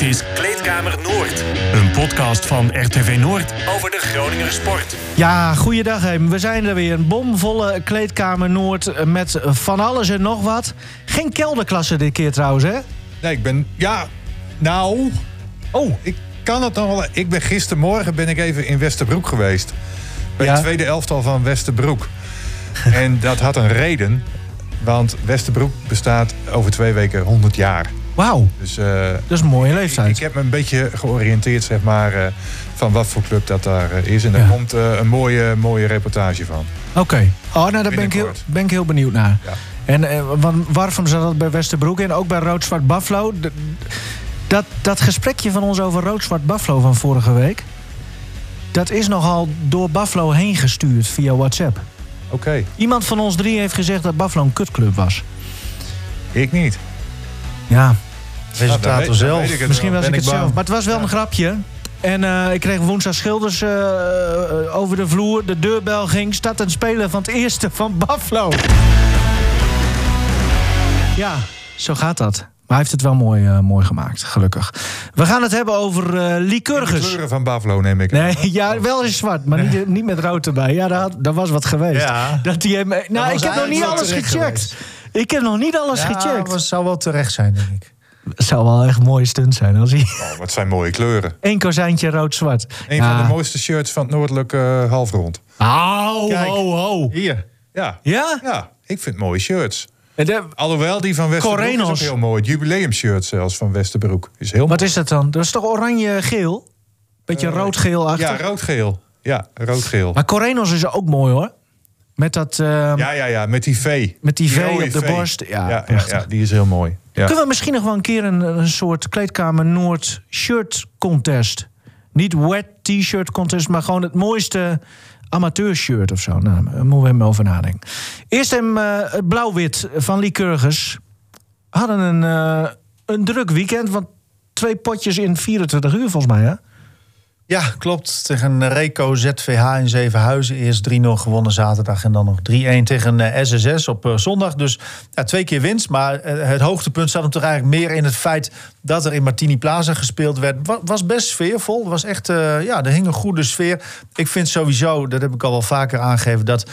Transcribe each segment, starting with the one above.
Dit is Kleedkamer Noord. Een podcast van RTV Noord over de Groninger sport. Ja, goeiedag Heem. We zijn er weer. Een bomvolle kleedkamer Noord met van alles en nog wat. Geen kelderklasse dit keer trouwens, hè? Nee, ik ben... Ja, nou... Oh, ik kan het nog wel... Ik ben gistermorgen ben ik even in Westerbroek geweest. Bij Ja. het tweede elftal van Westerbroek. en dat had een reden. Want Westerbroek bestaat over twee weken 100 jaar. Wauw, Dus eh, dat is een mooie leeftijd. ik heb me een beetje georiënteerd, zeg maar... eh, van wat voor club dat daar eh, is. En daar Ja. komt een mooie, mooie reportage van. Oké. Oh, nou, daar ben ik, heel, ben ik heel benieuwd naar. Ja. En want waarom zat dat bij Westerbroek en ook bij Rood-Zwart Buffalo? Dat, dat gesprekje van ons over Rood-Zwart Buffalo van vorige week... dat is nogal door Buffalo heen gestuurd via WhatsApp. Oké, Iemand van ons drie heeft gezegd dat Buffalo een kutclub was. ik niet. Ja, Nou, Presentator weet- dan zelf. weet ik het Misschien wel. was ben ik het bang. zelf. Maar het was wel een grapje. En eh, ik kreeg woensdag schilders eh, over de vloer. De deurbel ging. Staat een speler van het eerste van Buffalo. Ja, zo gaat dat. Maar hij heeft het wel mooi, eh, mooi gemaakt, gelukkig. We gaan het hebben over eh De Lycurgus. kleuren van Buffalo neem ik. Nee, ja, wel in zwart, maar niet, niet met rood erbij. Ja, daar, had- daar was wat geweest. Ja. Dat die hem, nou, ik heb nog niet alles gecheckt. geweest. Ik heb nog niet alles Ja, gecheckt. dat zou wel terecht zijn, denk ik. Het zou wel echt een mooie stunt zijn als hij Oh, wat zijn mooie kleuren. één kozijntje rood-zwart. Een Ja. van de mooiste shirts van het noordelijke eh, halfrond. Au, Kijk. ho, ho. Hier. Ja. Ja? Ja, ik vind mooie shirts. En de- Alhoewel, die van Westerbroek is ook heel mooi. Het jubileumshirt zelfs van Westerbroek is heel wat mooi. is dat dan? Dat is toch oranje-geel? Beetje Eh, rood-geel achter. Ja, rood-geel. Ja, rood-geel. maar Correnos is ook mooi hoor. Met, dat, eh, Ja, ja, ja, met die V. met die V op de V. borst. Ja, Ja, ja, prachtig. ja, die is heel mooi. Ja. Kunnen we misschien nog wel een keer een, een soort kleedkamer Noord shirt contest? Niet wet t-shirt contest, maar gewoon het mooiste amateurshirt of zo. Nou, daar moeten we hem over nadenken. Eerst hem eh, het blauw-wit van Lycurgus. Hadden een, eh, een druk weekend, want twee potjes in 24 uur volgens mij, hè? Ja, klopt. Tegen Reco ZVH in Zevenhuizen. Eerst 3-0 gewonnen zaterdag en dan nog 3-1 tegen eh, SSS op eh, zondag. Dus ja, twee keer winst. Maar eh, het hoogtepunt zat hem toch eigenlijk meer in het feit... dat er in Martini Plaza gespeeld werd. Wa- was best sfeervol. Was echt, eh, ja, er hing een goede sfeer. Ik vind sowieso, dat heb ik al wel vaker aangegeven... dat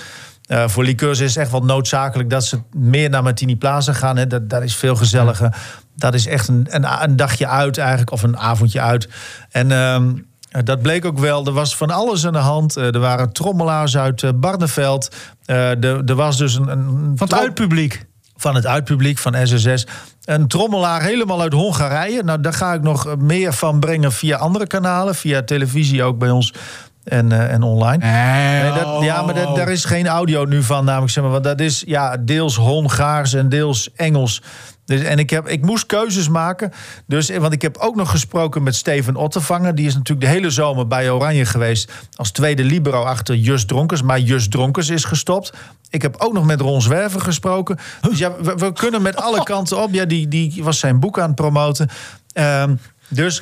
eh, voor liqueurs is echt wel noodzakelijk dat ze meer naar Martini Plaza gaan. Hè. Dat, dat is veel gezelliger. Dat is echt een, een, een dagje uit eigenlijk, of een avondje uit. En ehm, dat bleek ook wel. Er was van alles aan de hand. Eh, er waren trommelaars uit eh, Barneveld. Eh, er, er was dus een... een Van het uitpubliek. van het uitpubliek van SSS. Een trommelaar helemaal uit Hongarije. Nou, daar ga ik nog meer van brengen via andere kanalen. Via televisie ook bij ons en, eh, en online. Nee, dat, ja, maar dat, daar is geen audio nu van, namelijk zeg maar, want dat is ja, deels Hongaars en deels Engels. Dus, en ik, heb, ik moest keuzes maken. Dus, want ik heb ook nog gesproken met Steven Ottervanger. Die is natuurlijk de hele zomer bij Oranje geweest. Als tweede libero achter Just Dronkers. Maar Just Dronkers is gestopt. Ik heb ook nog met Ron Zwerver gesproken. Dus ja, we, we kunnen met alle kanten op. Ja, die, die was zijn boek aan het promoten. Ehm, dus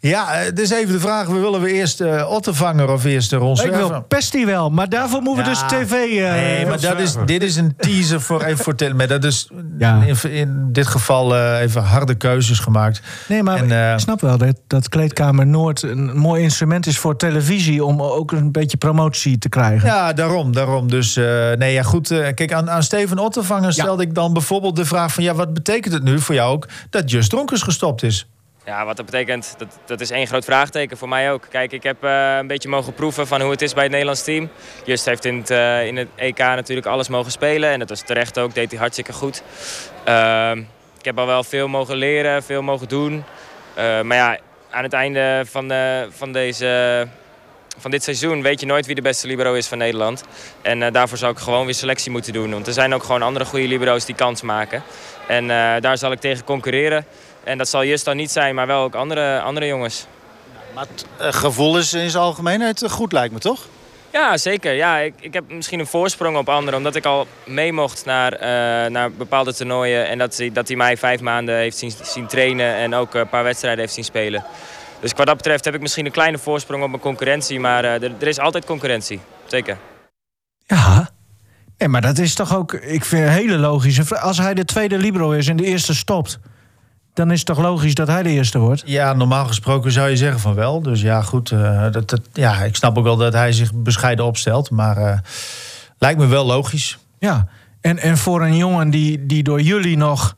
ja, dus even de vraag. We willen we eerst eh Ottervanger of eerst eh, Ron Ik wil Pesti wel, maar daarvoor moeten we Ja. dus tv... eh, Nee, maar dat is, dit is een teaser voor even voor maar Dat is Ja. in, in dit geval even harde keuzes gemaakt. Nee, maar En, eh, ik snap wel dat, dat Kleedkamer Noord een mooi instrument is voor televisie... om ook een beetje promotie te krijgen. Ja, daarom. daarom. Dus eh, nee, ja, goed. eh, kijk, aan, aan Steven Ottervanger stelde ik dan bijvoorbeeld de vraag van... ja, wat betekent het nu voor jou ook dat Just Dronkers gestopt is? Ja, wat dat betekent, dat, dat is één groot vraagteken voor mij ook. Kijk, ik heb eh, een beetje mogen proeven van hoe het is bij het Nederlands team. Just heeft in het, eh, in het EK natuurlijk alles mogen spelen. En dat was terecht ook, deed hij hartstikke goed. Ehm, ik heb al wel veel mogen leren, veel mogen doen. Eh, maar ja, aan het einde van, van, deze, van dit seizoen weet je nooit wie de beste libero is van Nederland. En daarvoor zou ik gewoon weer selectie moeten doen. Want er zijn ook gewoon andere goede libero's die kans maken. En daar zal ik tegen concurreren. En dat zal Just dan niet zijn, maar wel ook andere, andere jongens. Maar het eh, gevoel is in zijn algemeenheid eh, goed, lijkt me toch? Ja, zeker. Ja, ik, ik heb misschien een voorsprong op anderen. Omdat ik al mee mocht naar, eh, naar bepaalde toernooien. En dat hij, dat hij mij vijf maanden heeft zien, zien trainen. En ook een paar wedstrijden heeft zien spelen. Dus wat dat betreft heb ik misschien een kleine voorsprong op mijn concurrentie. Maar eh, er, er is altijd concurrentie. Zeker. Ja. Nee, maar dat is toch ook, ik vind een hele logische vraag. Als hij de tweede libero is en de eerste stopt, dan is het toch logisch dat hij de eerste wordt? Ja, normaal gesproken zou je zeggen van wel. Dus ja, goed. eh, dat, dat, ja, ik snap ook wel dat hij zich bescheiden opstelt. Maar eh, lijkt me wel logisch. Ja. En, en voor een jongen die, die door jullie nog,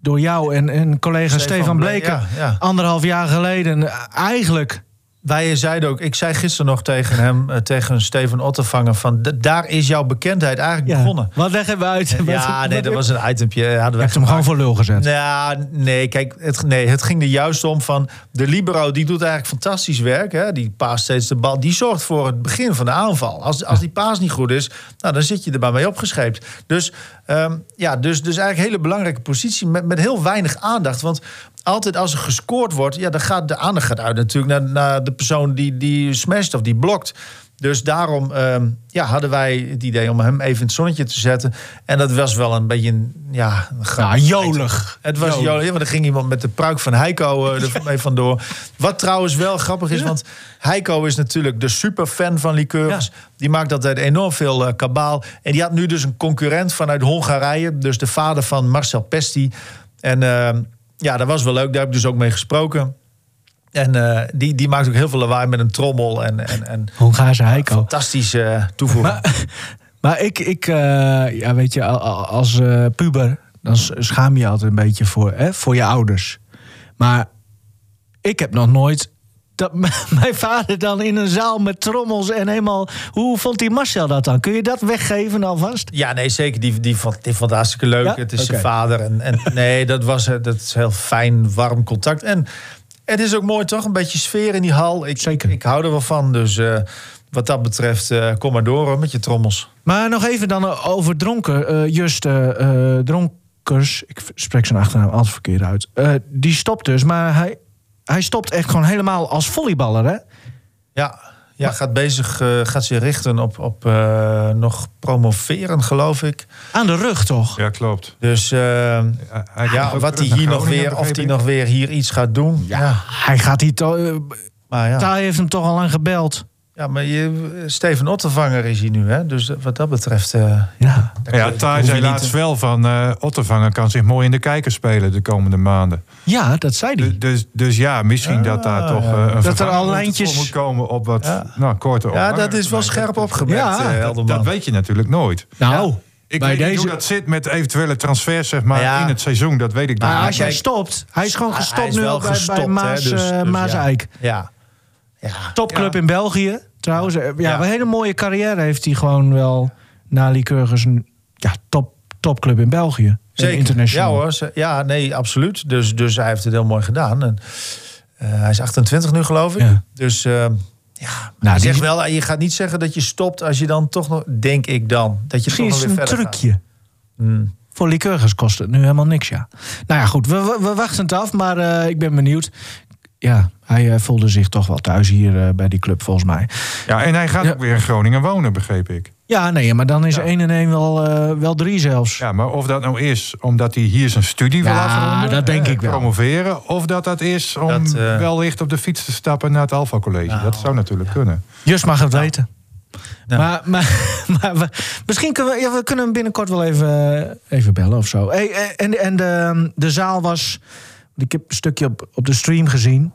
door jou en, en collega Stefan Stefan ja, ja. anderhalf jaar geleden, eigenlijk. Wij zeiden ook, ik zei gisteren nog tegen hem, eh, tegen Steven Ottervanger, van daar is jouw bekendheid eigenlijk Ja, begonnen. wat leggen we uit? Ja, nee, dat was een itempje. eh, Hadden we hem gewoon voor lul gezet. Ja, nee, kijk, het, nee, het ging er juist om van... de libero, die doet eigenlijk fantastisch werk. Hè? Die paast steeds de bal. Die zorgt voor het begin van de aanval. Als, als die paas niet goed is, nou, dan zit je er maar mee opgescheept. Dus, ehm, ja, dus, dus eigenlijk een hele belangrijke positie... Met, met heel weinig aandacht. Want altijd als er gescoord wordt... Ja, dan gaat de aandacht gaat uit natuurlijk naar, naar de persoon die, die smasht of die blokt... Dus daarom ehm, ja, hadden wij het idee om hem even in het zonnetje te zetten. En dat was wel een beetje een, ja, Ja, jolig. het was jolig, maar er ging iemand met de pruik van Heiko eh, er mee vandoor. Wat trouwens wel grappig is, want Heiko is natuurlijk de superfan van liqueurs. Die maakt altijd enorm veel eh, kabaal. En die had nu dus een concurrent vanuit Hongarije. Dus de vader van Marcel Pesti. En eh, ja, dat was wel leuk. Daar heb ik dus ook mee gesproken. En eh, die, die maakt ook heel veel lawaai met een trommel. En, en, en Hongaarse Heiko. fantastische eh, toevoeging. Maar, maar ik, ik eh, ja, weet je, als puber, dan schaam je je altijd een beetje voor, hè, voor je ouders. Maar ik heb nog nooit dat mijn vader dan in een zaal met trommels en helemaal. Hoe vond die Marcel dat dan? Kun je dat weggeven alvast? Ja, nee, zeker. Die, die, vond, die vond het hartstikke leuk. Ja? Het is zijn Oké. vader. En, en nee, dat was dat is heel fijn, warm contact. En het is ook mooi, toch? Een beetje sfeer in die hal. Ik, Zeker. Ik hou er wel van. Dus eh, wat dat betreft, eh, kom maar door hoor, met je trommels. Maar nog even dan over dronken. eh just eh, eh, Dronkers, ik spreek zijn achternaam altijd verkeerd uit. Eh, die stopt dus, maar hij, hij stopt echt gewoon helemaal als volleyballer, hè? Ja, ja gaat bezig, eh, gaat zich richten op, op eh, nog promoveren, geloof ik. Aan de rug toch? Ja, klopt. Dus Hij gaat ja, wat hij hier nog weer, of hij nog weer hier iets gaat doen. Ja, Hij gaat hier toch. maar ja. Taai heeft hem toch al aan gebeld. Ja, maar je, Steven Ottervanger is hier nu, hè? Dus wat dat betreft. eh, Ja. Ja, Thij je zei laatst te- wel van uh, Ottervanger kan zich mooi in de kijker spelen de komende maanden. ja, dat zei hij. Dus, dus, dus ja, misschien dat daar Ah, toch eh, een Dat er al moet- lijntjes- moet komen op wat Ja. nou, korter. Ja, dat is wel scherp opgemerkt, Ja, eh, dat, weet je natuurlijk nooit. nou, Ik bij weet niet deze. hoe dat zit met eventuele transfers zeg maar, Ja. in het seizoen. Dat weet ik Maar niet. als jij stopt, hij is gewoon hij- gestopt hij is nu bij, gestopt, hè, Maas, dus- eh, dus Maas ja. Eik. Ja. ja. Topclub Ja. in België, trouwens. Eh, Ja, Ja. een hele mooie carrière heeft hij gewoon wel na Lycurgus een ja, top, topclub in België. Zeker. International. Ja hoor. Ja, nee, absoluut. Dus, dus hij heeft het heel mooi gedaan. En, eh, hij is 28 nu, geloof ik. Ja. Dus eh, ja, Nou, die- zegt wel, je gaat niet zeggen dat je stopt als je dan toch nog, denk ik dan, dat je Misschien toch is nog weer een verder trucje. Hmm. Voor Lycurgus kost het nu helemaal niks, ja. Nou ja, goed, we, we, we wachten het af, maar ik ben benieuwd. Ja, hij eh, voelde zich toch wel thuis hier eh, bij die club, volgens mij. Ja, en hij gaat Ja. ook weer in Groningen wonen, begreep ik. Ja, nee, maar dan is Ja. 1 en 1 wel, eh, wel drie zelfs. Ja, maar of dat nou is omdat hij hier zijn studie wil Ja, afronden, dat denk eh, ik wel. promoveren, of dat dat is om Dat, eh, wellicht op de fiets te stappen naar het Alpha College. Nou. dat zou natuurlijk kunnen. Just mag het weten. Nou. Maar, maar, maar we- misschien kunnen we, ja, we kunnen hem binnenkort wel even, even bellen of zo. Hey, en en de, de zaal was. Ik heb een stukje op, op de stream gezien.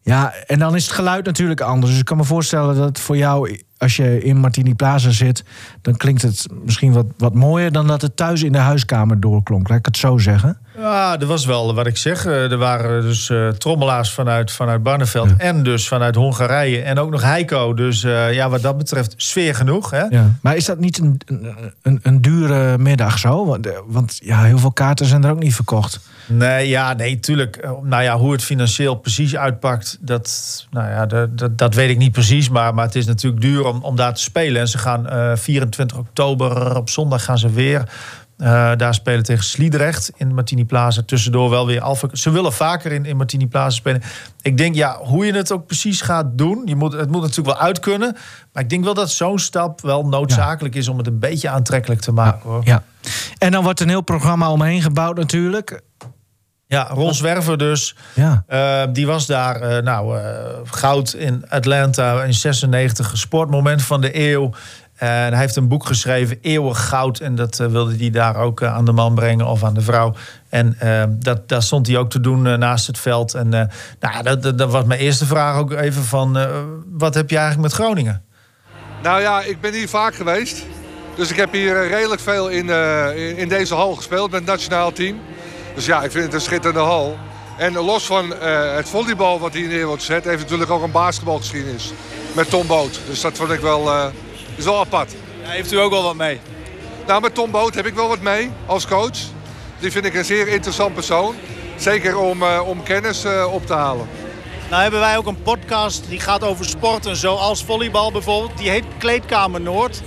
Ja, en dan is het geluid natuurlijk anders. Dus ik kan me voorstellen dat voor jou, als je in Martini Plaza zit, dan klinkt het misschien wat, wat mooier dan dat het thuis in de huiskamer doorklonk. Laat ik het zo zeggen. Ja, er was wel wat ik zeg. eh, Er waren dus eh, trommelaars vanuit, vanuit Barneveld Ja. en dus vanuit Hongarije. En ook nog Heiko. Dus eh, ja, wat dat betreft sfeer genoeg. Hè? Ja. Maar is dat niet een, een, een, dure middag zo? Want, want ja, heel veel kaarten zijn er ook niet verkocht. Nee, ja, nee, tuurlijk. Nou ja, hoe het financieel precies uitpakt, dat, nou ja, dat, dat, dat weet ik niet precies. Maar, maar het is natuurlijk duur om, om daar te spelen. En ze gaan eh 24 oktober op zondag gaan ze weer. Eh, daar spelen tegen Sliedrecht in Martini Plaza. Tussendoor wel weer Alpha. Ze willen vaker in, in Martini Plaza spelen. Ik denk, ja, hoe je het ook precies gaat doen. Je moet, het moet natuurlijk wel uit kunnen. Maar ik denk wel dat zo'n stap wel noodzakelijk is om het een beetje aantrekkelijk te maken. Hoor. Ja. En dan wordt een heel programma omheen gebouwd natuurlijk. Ja, Ron Zwerver dus. Ja. Uh, die was daar, uh, nou, goud in Atlanta in 96, sportmoment van de eeuw. En hij heeft een boek geschreven, Eeuwig Goud. En dat eh, wilde hij daar ook eh, aan de man brengen of aan de vrouw. En eh, dat, daar stond hij ook te doen naast het veld. En nou, dat, dat, dat was mijn eerste vraag ook even van... wat heb je eigenlijk met Groningen? Nou ja, ik ben hier vaak geweest. Dus ik heb hier redelijk veel in, in- in deze hal gespeeld met het nationaal team. Dus ja, ik vind het een schitterende hal. En los van het volleybal wat hier neer wordt gezet... heeft natuurlijk ook een basketbalgeschiedenis met Tom Boot. Dus dat vond ik wel, is wel apart. heeft u ook wel wat mee? Nou, met Tom Boot heb ik wel wat mee als coach. Die vind ik een zeer interessant persoon. Zeker om, eh, om kennis eh, op te halen. Nou hebben wij ook een podcast die gaat over sporten, zoals volleybal bijvoorbeeld. Die heet Kleedkamer Noord.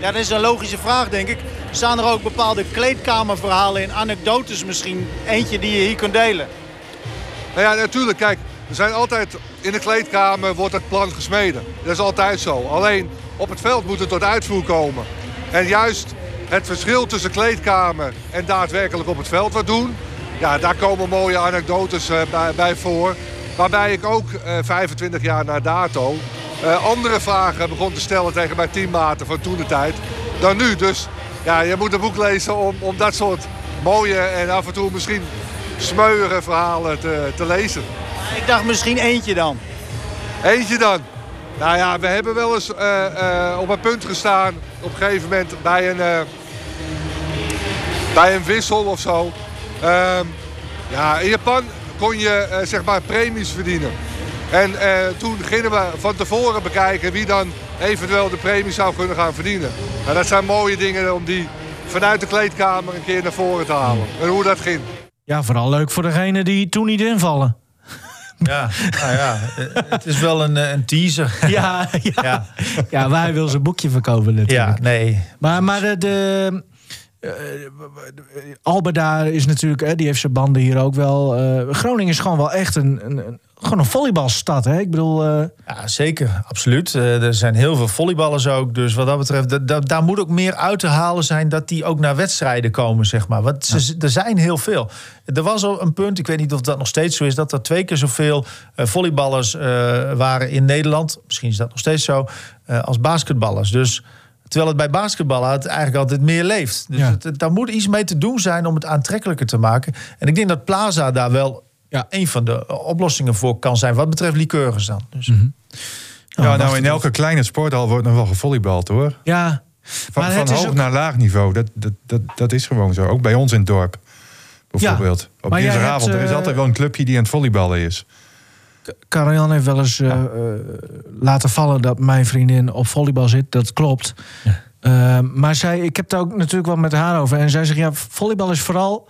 Ja, dat is een logische vraag, denk ik. Staan er ook bepaalde kleedkamerverhalen in, anekdotes misschien? Eentje die je hier kunt delen? Nou ja, natuurlijk. Kijk, er zijn altijd in de kleedkamer wordt het plan gesmeden. Dat is altijd zo. Alleen op het veld moet het tot uitvoer komen. En juist het verschil tussen kleedkamer en daadwerkelijk op het veld wat doen. Ja, daar komen mooie anekdotes eh, bij, voor. Waarbij ik ook eh, 25 jaar na dato eh, andere vragen begon te stellen tegen mijn teammaten van toen de tijd dan nu. Dus ja, je moet een boek lezen om, om dat soort mooie en af en toe misschien smeuïge verhalen te, te lezen. Ik dacht misschien eentje dan. Eentje dan. Nou ja, we hebben wel eens eh, eh, op een punt gestaan. Op een gegeven moment bij een, eh, bij een wissel of zo. Ehm, ja, in Japan kon je zeg maar premies verdienen. En eh, toen gingen we van tevoren bekijken wie dan eventueel de premie zou kunnen gaan verdienen. Nou, dat zijn mooie dingen om die vanuit de kleedkamer een keer naar voren te halen. En hoe dat ging. Ja, vooral leuk voor degene die toen niet invallen. Ja, nou ja, eh, het is wel een, eh, een teaser. Ja, ja. Ja, ja maar hij wil zijn boekje verkopen natuurlijk. ja nee. Maar, maar de, daar is natuurlijk, hè, die heeft zijn banden hier ook wel. Eh, Groningen is gewoon wel echt een, een, een- gewoon een volleybalstad. Hè? Ik bedoel, Ja, zeker, absoluut. Er zijn heel veel volleyballers ook. Dus wat dat betreft, da- da- daar moet ook meer uit te halen zijn... dat die ook naar wedstrijden komen, zeg maar. Want ze, er zijn heel veel. Er was al een punt, ik weet niet of dat nog steeds zo is... dat er twee keer zoveel volleyballers waren in Nederland. Misschien is dat nog steeds zo, als basketballers. Dus... Terwijl het bij basketballen het eigenlijk altijd meer leeft. Dus Ja. het, het- daar moet iets mee te doen zijn om het aantrekkelijker te maken. En ik denk dat Plaza daar wel Ja. een van de oplossingen voor kan zijn. Wat betreft liqueurs dan. Dus. Ja, nou in elke kleine sporthal wordt nog wel gevolleybald hoor. ja. Van, Maar van het is hoog ook- naar laag niveau. Dat, dat, dat, dat is gewoon zo. Ook bij ons in het dorp. Bijvoorbeeld. Op dinsdagavond. Er is eh, altijd wel een clubje die aan het volleyballen is. Karajan heeft wel eens eh, eh, laten vallen dat mijn vriendin op volleybal zit. Dat klopt. Eh, maar zij, ik heb het ook natuurlijk wel met haar over. En zij zegt, ja, volleybal is vooral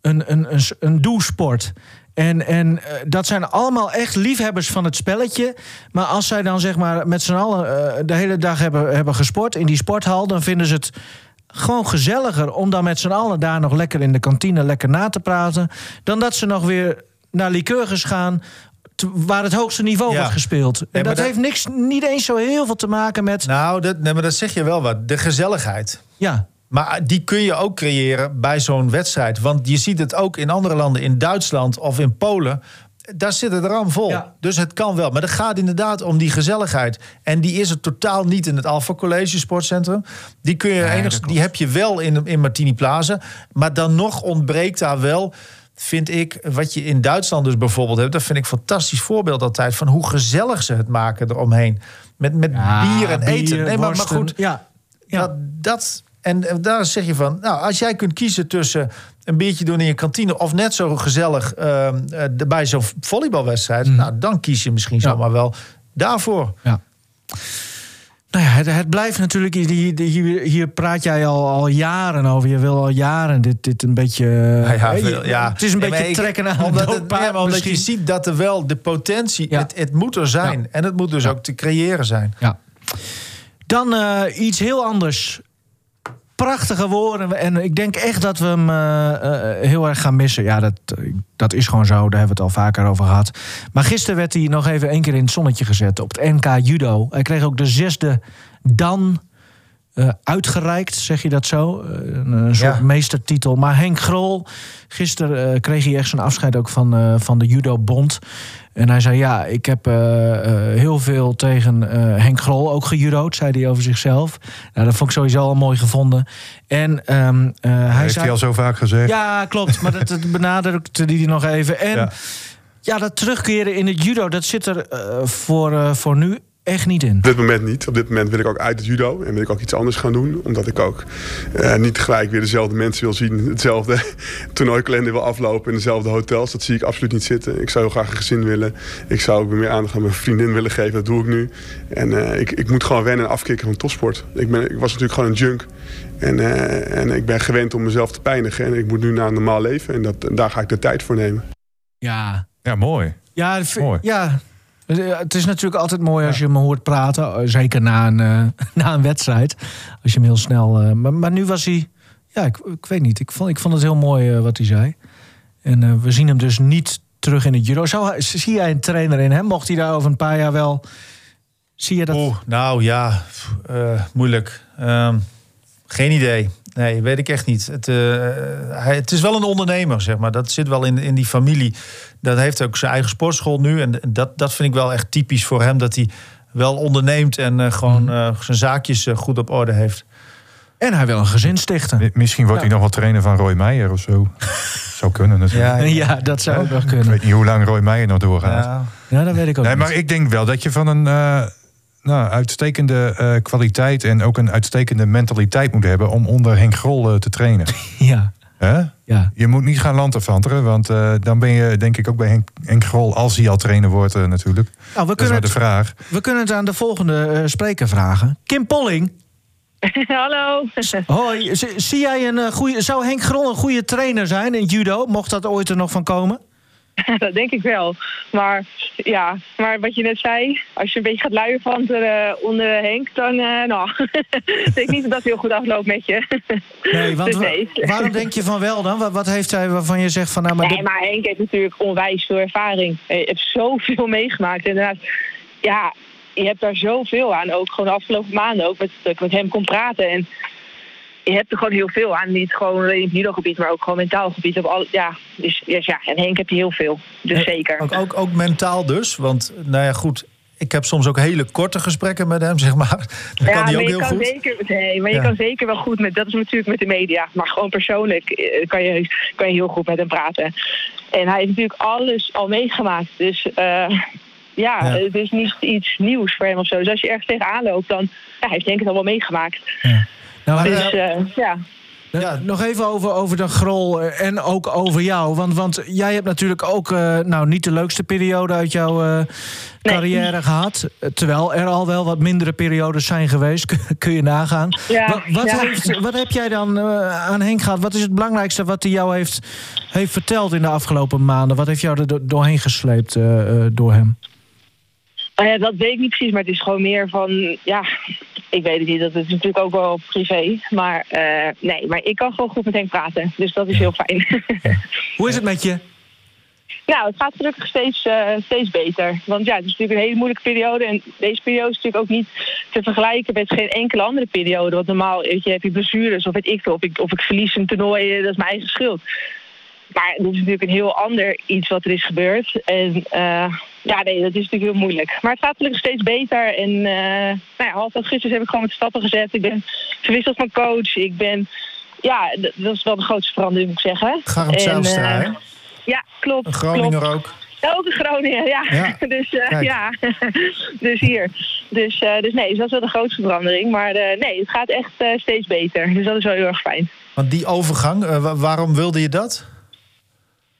een, een, een, een doelsport. En, en dat zijn allemaal echt liefhebbers van het spelletje. Maar als zij dan zeg maar met z'n allen de hele dag hebben, hebben gesport in die sporthal... dan vinden ze het gewoon gezelliger om dan met z'n allen daar nog lekker in de kantine lekker na te praten. Dan dat ze nog weer naar liqueurs gaan. Waar het hoogste niveau Ja. wordt gespeeld. En dat, dat- heeft niks, niet eens zo heel veel te maken met. Nou, dat, nee, maar dat zeg je wel wat. De gezelligheid. Ja, Maar die kun je ook creëren bij zo'n wedstrijd. Want je ziet het ook in andere landen, in Duitsland of in Polen. Daar zit het ram vol. Ja. Dus het kan wel. Maar het gaat inderdaad om die gezelligheid. En die is er totaal niet in het Alpha College Sportcentrum. Die, kun je enigszins, die heb je wel in, in Martini Plaza. Maar dan nog ontbreekt daar wel vind ik, wat je in Duitsland dus bijvoorbeeld hebt... dat vind ik een fantastisch voorbeeld altijd... van hoe gezellig ze het maken eromheen. Met, met bier en eten. Nee, maar, maar goed, Ja, ja. dat, dat, en daar zeg je van, nou, als jij kunt kiezen tussen een biertje doen in je kantine of net zo gezellig eh, bij zo'n volleybalwedstrijd, nou, dan kies je misschien Ja. zomaar wel daarvoor. Ja. Nou ja, het, het blijft natuurlijk. Hier, hier, hier praat jij al, al jaren over. Je wil al jaren dit, dit een beetje. Ja, ja, hè, veel, je- ja. Het is een beetje ik- trekken aan omdat, het, omdat je ziet dat er wel de potentie, Ja. het, het moet er zijn. En het moet dus ook te creëren zijn. Ja. Dan eh, iets heel anders. Prachtige woorden. En ik denk echt dat we hem eh, eh, heel erg gaan missen. Ja, dat, dat is gewoon zo. Daar hebben we het al vaker over gehad. Maar gisteren werd hij nog even één keer in het zonnetje gezet. Op het NK Judo. Hij kreeg ook de zesde Dan eh, uitgereikt, zeg je dat zo? Eh, een, een soort Ja. meestertitel. Maar Henk Grol, gisteren eh, kreeg hij echt zijn afscheid ook van, van de Judo Bond. En hij zei, ja, ik heb heel veel tegen Henk Grol ook gejudo'd, zei hij over zichzelf. Nou, dat vond ik sowieso al mooi gevonden. En ehm, eh, hij Heeft zei... hij al zo vaak gezegd. Ja, klopt. Maar dat, dat benadrukte hij nog even. En ja. Ja. dat terugkeren in het judo, dat zit er voor, voor nu echt niet in. Op dit moment niet. Op dit moment wil ik ook uit het judo en wil ik ook iets anders gaan doen. Omdat ik ook eh, niet gelijk weer dezelfde mensen wil zien. Hetzelfde toernooikalender wil aflopen in dezelfde hotels. Dat zie ik absoluut niet zitten. Ik zou heel graag een gezin willen. Ik zou ook weer meer aandacht aan mijn vriendin willen geven. Dat doe ik nu. En eh, ik, ik moet gewoon wennen en afkicken van topsport. Ik, ben, ik was natuurlijk gewoon een junk. En, eh, en ik ben gewend om mezelf te pijnigen. En ik moet nu naar een normaal leven. En dat, daar ga ik de tijd voor nemen. Ja, Ja, mooi. ja, Mooi. ja. Eh, Het is natuurlijk altijd mooi als je me hoort praten. eh, Zeker na een, eh, na een wedstrijd. Als je hem heel snel. maar, maar nu was hij. Ja, ik, ik weet niet. Ik vond, ik vond het heel mooi wat hij zei. En we zien hem dus niet terug in het judo. Zou, zie jij een trainer in hem? Mocht hij daar over een paar jaar wel. Zie je dat? Oeh, nou ja, moeilijk. Ehm, geen idee. Nee, weet ik echt niet. Het, hij, het is wel een ondernemer, zeg maar. Dat zit wel in, in die familie. Dat heeft ook zijn eigen sportschool nu. En dat, dat vind ik wel echt typisch voor hem. Dat hij wel onderneemt en eh, gewoon eh, zijn zaakjes eh, goed op orde heeft. En hij wil een gezin stichten. Mi- Misschien wordt hij nog wel trainer van Roy Meijer of zo. Zou kunnen natuurlijk. Ja, dat zou ook Ik kunnen. weet niet hoe lang Roy Meijer nog doorgaat. Ja. Ja, dat weet ik ook Nee, niet. maar ik denk wel dat je van een eh, nou, uitstekende eh, kwaliteit en ook een uitstekende mentaliteit moet hebben om onder Henk Grol te trainen. Ja, Hè? ja. Je moet niet gaan landafanteren, want eh, dan ben je denk ik ook bij Henk, Henk Grol, als hij al trainer wordt eh, natuurlijk. Nou, we Dat is kunnen, maar de het, vraag. we kunnen het aan de volgende eh, spreker vragen. Kim Polling. Hallo. Hoi, zie jij een goede. Zou Henk Grol een goede trainer zijn in judo? Mocht dat ooit er nog van komen? dat denk ik wel. Maar ja, maar wat je net zei, als je een beetje gaat luien van uh, onder Henk, dan uh, nou, denk ik niet dat dat heel goed afloopt met je. Nee, want Dus nee. wa- waarom denk je van wel dan? Wat, wat heeft hij waarvan je zegt van nou maar. Nee, maar Henk heeft natuurlijk onwijs veel ervaring. Hij heeft zoveel meegemaakt. Inderdaad, ja, je hebt daar zoveel aan. Ook gewoon de afgelopen maanden ook met, dat ik met hem kon praten. En je hebt er gewoon heel veel aan. Niet gewoon alleen op judogebied, maar ook gewoon mentaal gebied. Op al, ja, dus, dus ja, en Henk heb je heel veel. Dus zeker. Ook, ook, ook mentaal dus. Want nou ja, goed. Ik heb soms ook hele korte gesprekken met hem, zeg maar. Ja, kan hij ook je heel kan goed. zeker, nee, maar je Ja. kan zeker wel goed met. Dat is natuurlijk met de media, maar gewoon persoonlijk eh, kan je, kan je heel goed met hem praten. En hij heeft natuurlijk alles al meegemaakt. Dus eh, ja, Ja. het is niet iets nieuws voor hem of zo. Dus als je ergens tegenaan loopt, dan ja, heeft Henk het al wel meegemaakt. Nou, Dus eh, ja. eh, Nog even over, over de grol eh, en ook over jou. Want, want jij hebt natuurlijk ook eh, nou, niet de leukste periode uit jouw eh, carrière gehad. Eh, Terwijl er al wel wat mindere periodes zijn geweest. Kun- je nagaan. Ja, wat, wat, ja. heeft, wat heb jij dan eh, aan Henk gehad? Wat is het belangrijkste wat hij jou heeft, heeft verteld in de afgelopen maanden? Wat heeft jou er do- doorheen gesleept door hem? Nou ja, dat weet ik niet precies, maar het is gewoon meer van, ja, ik weet het niet, dat is natuurlijk ook wel privé. Maar eh, nee, maar ik kan gewoon goed met praten, dus dat is heel fijn. Hoe is het met je? Nou, het gaat gelukkig steeds, eh, steeds beter. Want ja, het is natuurlijk een hele moeilijke periode. En deze periode is natuurlijk ook niet te vergelijken met geen enkele andere periode. Want normaal weet je, heb je blessures of weet ik. Of ik, of ik verlies een toernooi, eh, dat is mijn eigen schuld. Maar dit is natuurlijk een heel ander iets wat er is gebeurd. En ja, nee, dat is natuurlijk heel moeilijk. Maar het gaat gelukkig steeds beter. En eh nou ja, half augustus heb ik gewoon met stappen gezet. Ik ben verwisseld van coach. Ik ben... Ja, dat is wel de grootste verandering, moet ik zeggen. Zijlstra, eh, hè? Ja, klopt. Een Groninger klopt. ook. Ook in Groningen, ja. Ja, dus eh, ja, dus hier. Dus, dus nee, dus dat is wel de grootste verandering. Maar nee, het gaat echt steeds beter. Dus dat is wel heel erg fijn. Want die overgang, wa- waarom wilde je dat?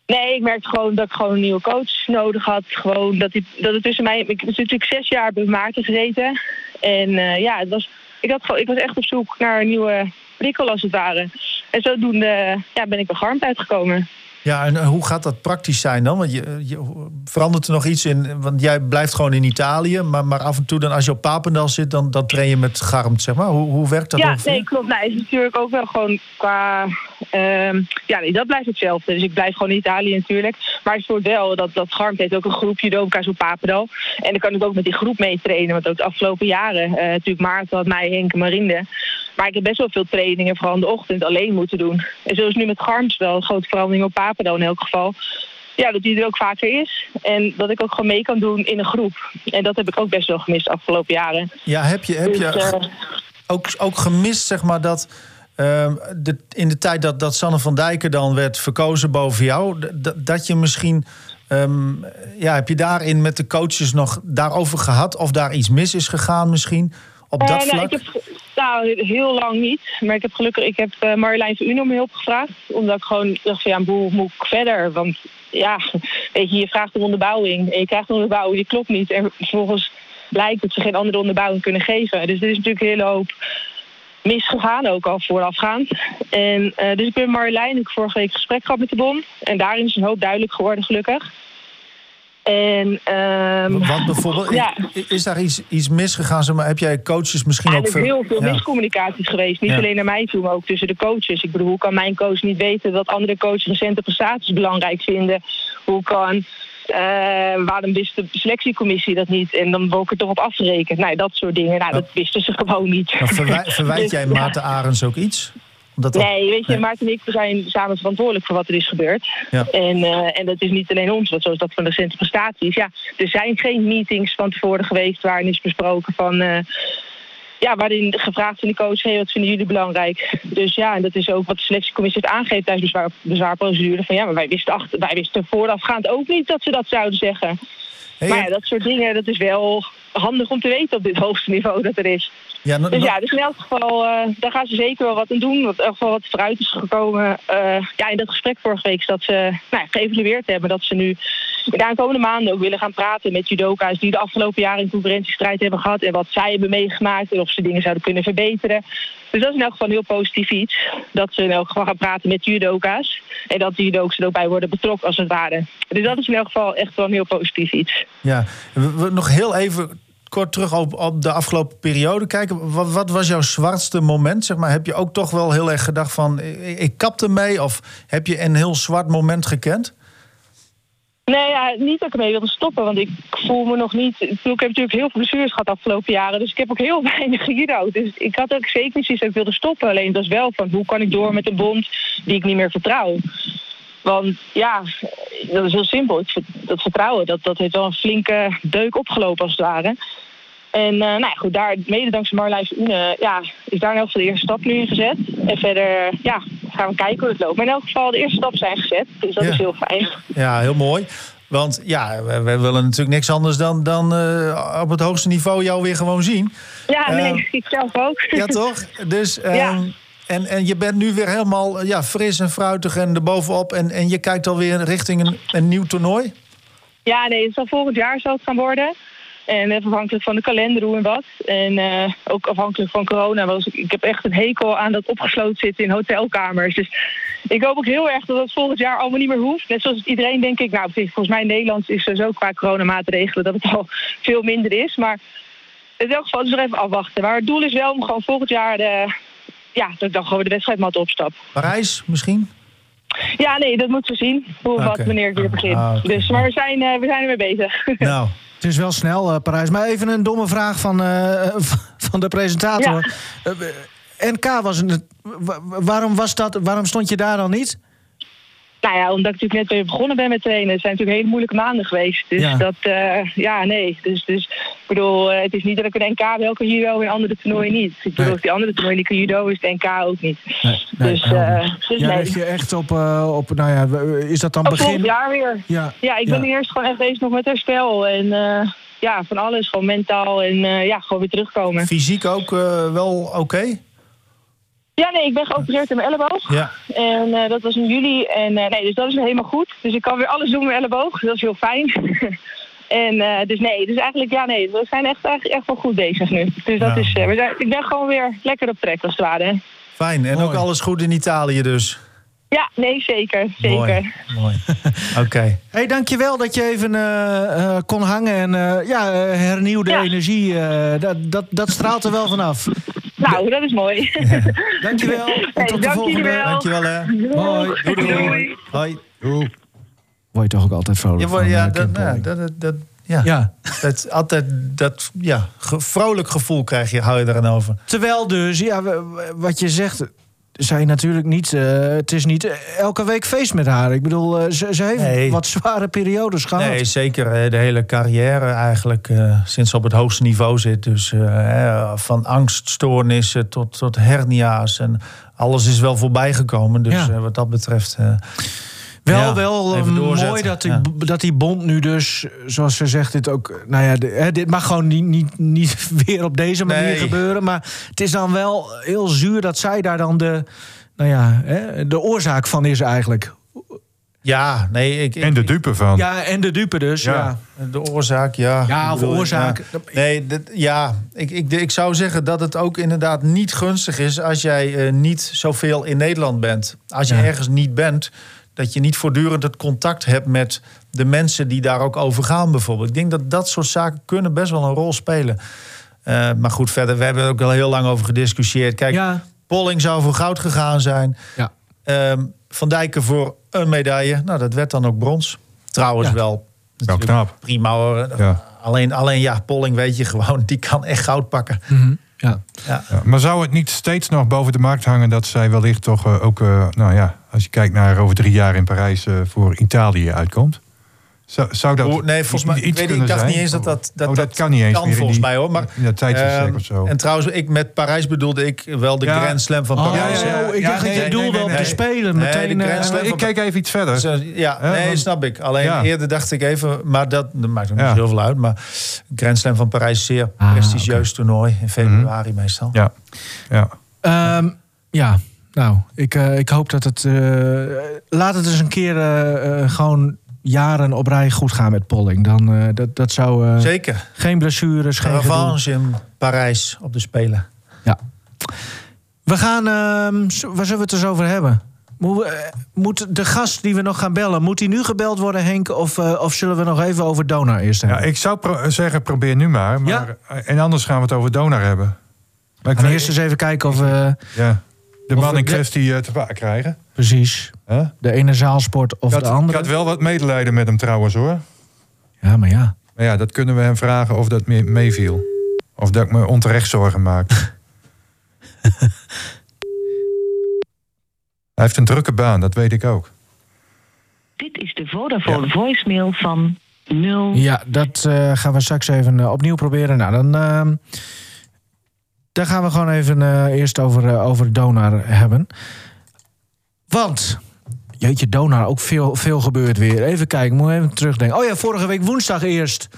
Nee, ik merkte gewoon dat ik gewoon een nieuwe coach nodig had. Gewoon dat, die, dat het tussen mij... Ik heb natuurlijk zes jaar bij Maarten gezeten. En eh, ja, het was, ik, had, gewoon- ik was echt op zoek naar een nieuwe prikkel als het ware. En zodoende ja, ben ik bij Garmt uitgekomen. Ja, en eh, hoe gaat dat praktisch zijn dan? Want je, je, verandert er nog iets in? Want jij blijft gewoon in Italië, maar, maar af en toe dan als je op Papendal zit, dan, dan train je met Garmt, zeg maar. Hoe, hoe werkt dat ja, ongeveer? nee, klopt. Nou, is natuurlijk ook wel gewoon qua Ehm, ja, nee, dat blijft hetzelfde. Dus ik blijf gewoon in Italië natuurlijk. Maar het wordt wel dat, dat Garmt heeft ook een groep judoka's op Papendal. En dan kan ik ook met die groep mee trainen. Want ook de afgelopen jaren, uh, natuurlijk Maarten had mij, Henk en Marinde. Maar ik heb best wel veel trainingen, vooral in de ochtend, alleen moeten doen. En zoals nu met Garmt wel, een grote verandering op Papendal in elk geval ja, dat die er ook vaker is. En dat ik ook gewoon mee kan doen in een groep. En dat heb ik ook best wel gemist de afgelopen jaren. Ja, heb je, heb je dus, ook, ook gemist, zeg maar, dat. Uh, de, in de tijd dat, dat Sanne van Dijken dan werd verkozen boven jou, dat je misschien. Um, ja, heb je daarin met de coaches nog daarover gehad? Of daar iets mis is gegaan misschien? Op dat uh, vlak? Nou, ik heb, nou, heel lang niet. Maar ik heb gelukkig, ik heb uh, Marjolein van Uno om hulp gevraagd. Omdat ik gewoon dacht van ja, hoe moet ik verder? Want ja, weet je, je vraagt een onderbouwing en je krijgt een onderbouwing, die klopt niet. En vervolgens blijkt dat ze geen andere onderbouwing kunnen geven. Dus er is natuurlijk een hele hoop misgegaan, ook al voorafgaand. En uh, dus ik ben Marjolein, ik vorige week gesprek gehad met de Bon. En daarin is een hoop duidelijk geworden, gelukkig. En, um, Wat bijvoorbeeld? Ja. Is daar iets, iets misgegaan? Zeg maar, heb jij coaches misschien ja, ook... Er is heel veel ja. miscommunicaties geweest. Niet alleen naar mij toe, maar ook tussen de coaches. Ik bedoel, hoe kan mijn coach niet weten dat andere coaches recente prestaties belangrijk vinden? Hoe kan... Uh, waarom wist de selectiecommissie dat niet? En dan word ik er toch op afgerekend. Nou, dat soort dingen. Nou, dat wisten ze gewoon niet. verwijt, verwijt dus, jij Maarten Arends ook iets? Dat nee, weet je, nee. Maarten en ik zijn samen verantwoordelijk voor wat er is gebeurd. Ja. En, uh, en dat is niet alleen ons, want zoals dat van de recente prestaties. Ja, er zijn geen meetings van tevoren geweest waarin is besproken van... Uh, ja, waarin gevraagd van de coach, hey, wat vinden jullie belangrijk? Dus ja, en dat is ook wat de selectiecommissie heeft aangegeven tijdens de bezwaar, bezwaarprocedure. Van ja, maar wij wisten, achter, wij wisten voorafgaand ook niet dat ze dat zouden zeggen. Hey, maar ja, dat soort dingen, dat is wel handig om te weten op dit hoogste niveau dat er is. Ja, dus ja, dus in elk geval, uh, daar gaan ze zeker wel wat aan doen. Wat in elk geval wat vooruit is gekomen. Uh, ja, in dat gesprek vorige week is dat ze nou, ja, geëvalueerd hebben. Dat ze nu de aankomende maanden ook willen gaan praten met judoka's die de afgelopen jaren in concurrentiestrijd hebben gehad. En wat zij hebben meegemaakt en of ze dingen zouden kunnen verbeteren. Dus dat is in elk geval een heel positief iets. Dat ze in elk geval gaan praten met judoka's. En dat de judoka's er ook bij worden betrokken als het ware. Dus dat is in elk geval echt wel een heel positief iets. Ja, we, nog heel even kort terug op, op de afgelopen periode kijken. Wat, wat, was jouw zwartste moment? Zeg maar, heb je ook toch wel heel erg gedacht van... ik, ik kap ermee? Of heb je een heel zwart moment gekend? Nee, ja, niet dat ik mee wilde stoppen, want ik voel me nog niet... Ik heb natuurlijk heel veel blessures gehad de afgelopen jaren, dus ik heb ook heel weinig gejudo'd. Dus ik had ook zeker niet zoiets dat ik wilde stoppen. Alleen dat is wel van, hoe kan ik door met een bond die ik niet meer vertrouw? Want ja, dat is heel simpel. Dat vertrouwen, dat, dat heeft wel een flinke deuk opgelopen als het ware. En uh, nou ja, goed, daar, mede dankzij Marlijs Une, ja, is daar in elk geval de eerste stap nu in gezet. En verder ja, gaan we kijken hoe het loopt. Maar in elk geval, de eerste stappen zijn gezet. Dus dat ja. is heel fijn. Ja, heel mooi. Want ja, we, we willen natuurlijk niks anders dan, dan uh, op het hoogste niveau jou weer gewoon zien. Ja, nee, uh, ik zelf ook. Ja, toch? Dus... ja. En, en je bent nu weer helemaal ja, fris en fruitig en erbovenop. En, en je kijkt alweer richting een, een nieuw toernooi? Ja, nee, het zal volgend jaar het gaan worden. En afhankelijk van de kalender hoe en wat. En uh, ook afhankelijk van corona. Was ik, ik heb echt een hekel aan dat opgesloten zitten in hotelkamers. Dus ik hoop ook heel erg dat dat volgend jaar allemaal niet meer hoeft. Net zoals iedereen denk ik, nou volgens mij in Nederland is er zo qua coronamaatregelen dat het al veel minder is. Maar in elk geval dus nog even afwachten. Maar het doel is wel om gewoon volgend jaar de, ja, dat ik dan gewoon de wedstrijdmat opstap. Parijs misschien? Ja, nee, dat moeten we zien. Hoe okay. wat, wanneer ik weer begin. Ah, okay. Dus, maar we zijn, uh, we zijn ermee bezig. Nou, het is wel snel, uh, Parijs. Maar even een domme vraag van, uh, van de presentator. Ja. NK was een. Waarom, was dat, waarom stond je daar dan niet? Nou ja, omdat ik natuurlijk net weer begonnen ben met trainen. Het zijn natuurlijk hele moeilijke maanden geweest. Dus ja. dat, uh, ja, nee. Dus, dus ik bedoel, uh, het is niet dat ik een NK welke judo en andere toernooien niet. Ik bedoel, nee. die andere toernooien die ik judo is de NK ook niet. Nee, nee, dus, uh, dus ja, je echt op, op, nou ja, is dat dan op begin? Jaar weer. Ja, ja ik ben ja. eerst gewoon echt bezig nog met herstel. En ja, van alles. Gewoon mentaal en ja, gewoon weer terugkomen. Fysiek ook wel oké? Okay? Ja, nee, ik ben geopereerd in mijn elleboog. Ja. En uh, dat was in juli. En uh, nee, dus dat is weer helemaal goed. Dus ik kan weer alles doen met mijn elleboog. Dat is heel fijn. en uh, dus nee, dus eigenlijk, ja, nee, we zijn echt, echt, echt wel goed bezig nu. Dus dat ja. is, we zijn, ik ben gewoon weer lekker op trek als het ware. Fijn. En Mooi. ook alles goed in Italië dus? Ja, nee, zeker. zeker. Mooi. Mooi. Oké. Okay. Hey, dankjewel dat je even uh, kon hangen. En uh, ja, hernieuwde ja. energie, dat, dat, dat straalt er wel vanaf. Nou, dat is mooi. Dankjewel. En Hey, tot de dank volgende. Dankjewel hè. Hoi. Doei, doei. Doei. Hoi. Word je toch ook altijd vrolijk Ja, van, maar, ja, eh, dat, dat, dat, dat- ja. Ja. Dat, altijd dat ja, ge- vrolijk gevoel krijg je, hou je eraan over. Terwijl dus, ja, wat je zegt, zij natuurlijk niet. eh, het is niet elke week feest met haar. Ik bedoel, eh, ze, ze heeft Nee. wat zware periodes gehad. Nee, zeker. eh, De hele carrière eigenlijk eh, sinds ze op het hoogste niveau zit. Dus eh, van angststoornissen tot, tot hernia's. En alles is wel voorbij gekomen. Dus Ja. eh, wat dat betreft... Wel, ja, wel eh, even mooi dat die, Ja. dat die bond nu dus, zoals ze zegt, dit ook. Nou ja, dit mag gewoon niet, niet, niet weer op deze manier Nee. gebeuren. Maar het is dan wel heel zuur dat zij daar dan de, nou ja, hè, de oorzaak van is eigenlijk. Ja, nee, ik... ik En de dupe van. Ja, en de dupe dus. Ja. Ja. De oorzaak, ja. Ja, Ik of oorzaak. ja. Nee, ja, ik, ik, ik zou zeggen dat het ook inderdaad niet gunstig is als jij eh, niet zoveel in Nederland bent. Als je Ja. ergens niet bent, dat je niet voortdurend het contact hebt met de mensen die daar ook over gaan, bijvoorbeeld. Ik denk dat dat soort zaken kunnen best wel een rol spelen. Eh, maar goed, verder, we hebben er ook al heel lang over gediscussieerd. Kijk, Ja. Polling zou voor goud gegaan zijn. Ja. Ehm, Van Dijken voor een medaille. Nou, dat werd dan ook brons. Trouwens Ja. wel, Wel knap. prima hoor. Ja. Alleen, alleen ja, Polling weet je gewoon, die kan echt goud pakken. Mhm. Ja. Ja, maar zou het niet steeds nog boven de markt hangen dat zij wellicht toch eh, ook, eh, nou ja, als je kijkt naar over drie jaar in Parijs eh, voor Italië uitkomt? Zou, zou dat nee, volgens mij, iets ik, weet, niet, ik dacht zijn? niet eens dat dat, dat, oh, dat, kan niet eens kan volgens die- mij hoor. Maar, in dat tijdsbestek ehm, of zo. En trouwens, ik met Parijs bedoelde ik wel de Ja. Grand Slam van Oh, Parijs. ja, ja. ik dacht dat nee, je doelde nee, op nee, de nee. Spelen. Nee, Meteen, de eh, Grand Slam ik kijk even iets verder. Dus, eh, ja, nee, want- snap ik. Alleen Ja. eerder dacht ik even, maar dat, dat maakt ook Ja. niet heel veel uit. Maar Grand Slam van Parijs is een zeer Ah, prestigieus toernooi in februari meestal. Ja, ja. Ehm, ja, nou, ik, eh, ik hoop dat het. eh, laat het eens een keer eh, eh, gewoon jaren op rij goed gaan met Polling. Dan, eh, dat, dat zou. eh, Zeker. geen blessures, geen. Revanche in Parijs op de Spelen. Ja. We gaan. ehm, waar zullen we het eens over hebben? Moet, eh, moet de gast die we nog gaan bellen, moet die nu gebeld worden, Henk? Of, eh, of zullen we nog even over Donar eerst ja, hebben? ik zou pro- zeggen, probeer nu maar. maar eh, En anders gaan we het over Donar hebben. Maar ik We gaan weet- eerst eens even kijken of we. ja, de man in kwestie eh, te pakken krijgen. Precies. Hè? De ene zaalsport of ik, had, de ik andere. had wel wat medelijden met hem trouwens hoor. Ja, maar ja. Maar ja, dat kunnen we hem vragen of dat me- meeviel. Of dat ik me onterecht zorgen maak. Hij heeft een drukke baan, dat weet ik ook. Dit is de Vodafone voicemail van 0. Ja, dat eh, gaan we straks even eh, opnieuw proberen. Nou, dan, ehm, dan gaan we gewoon even eh, eerst over, eh, over Donar hebben. Want, jeetje, Donar, ook veel, veel gebeurt weer. Even kijken, moet even terugdenken. Oh ja, vorige week woensdag eerst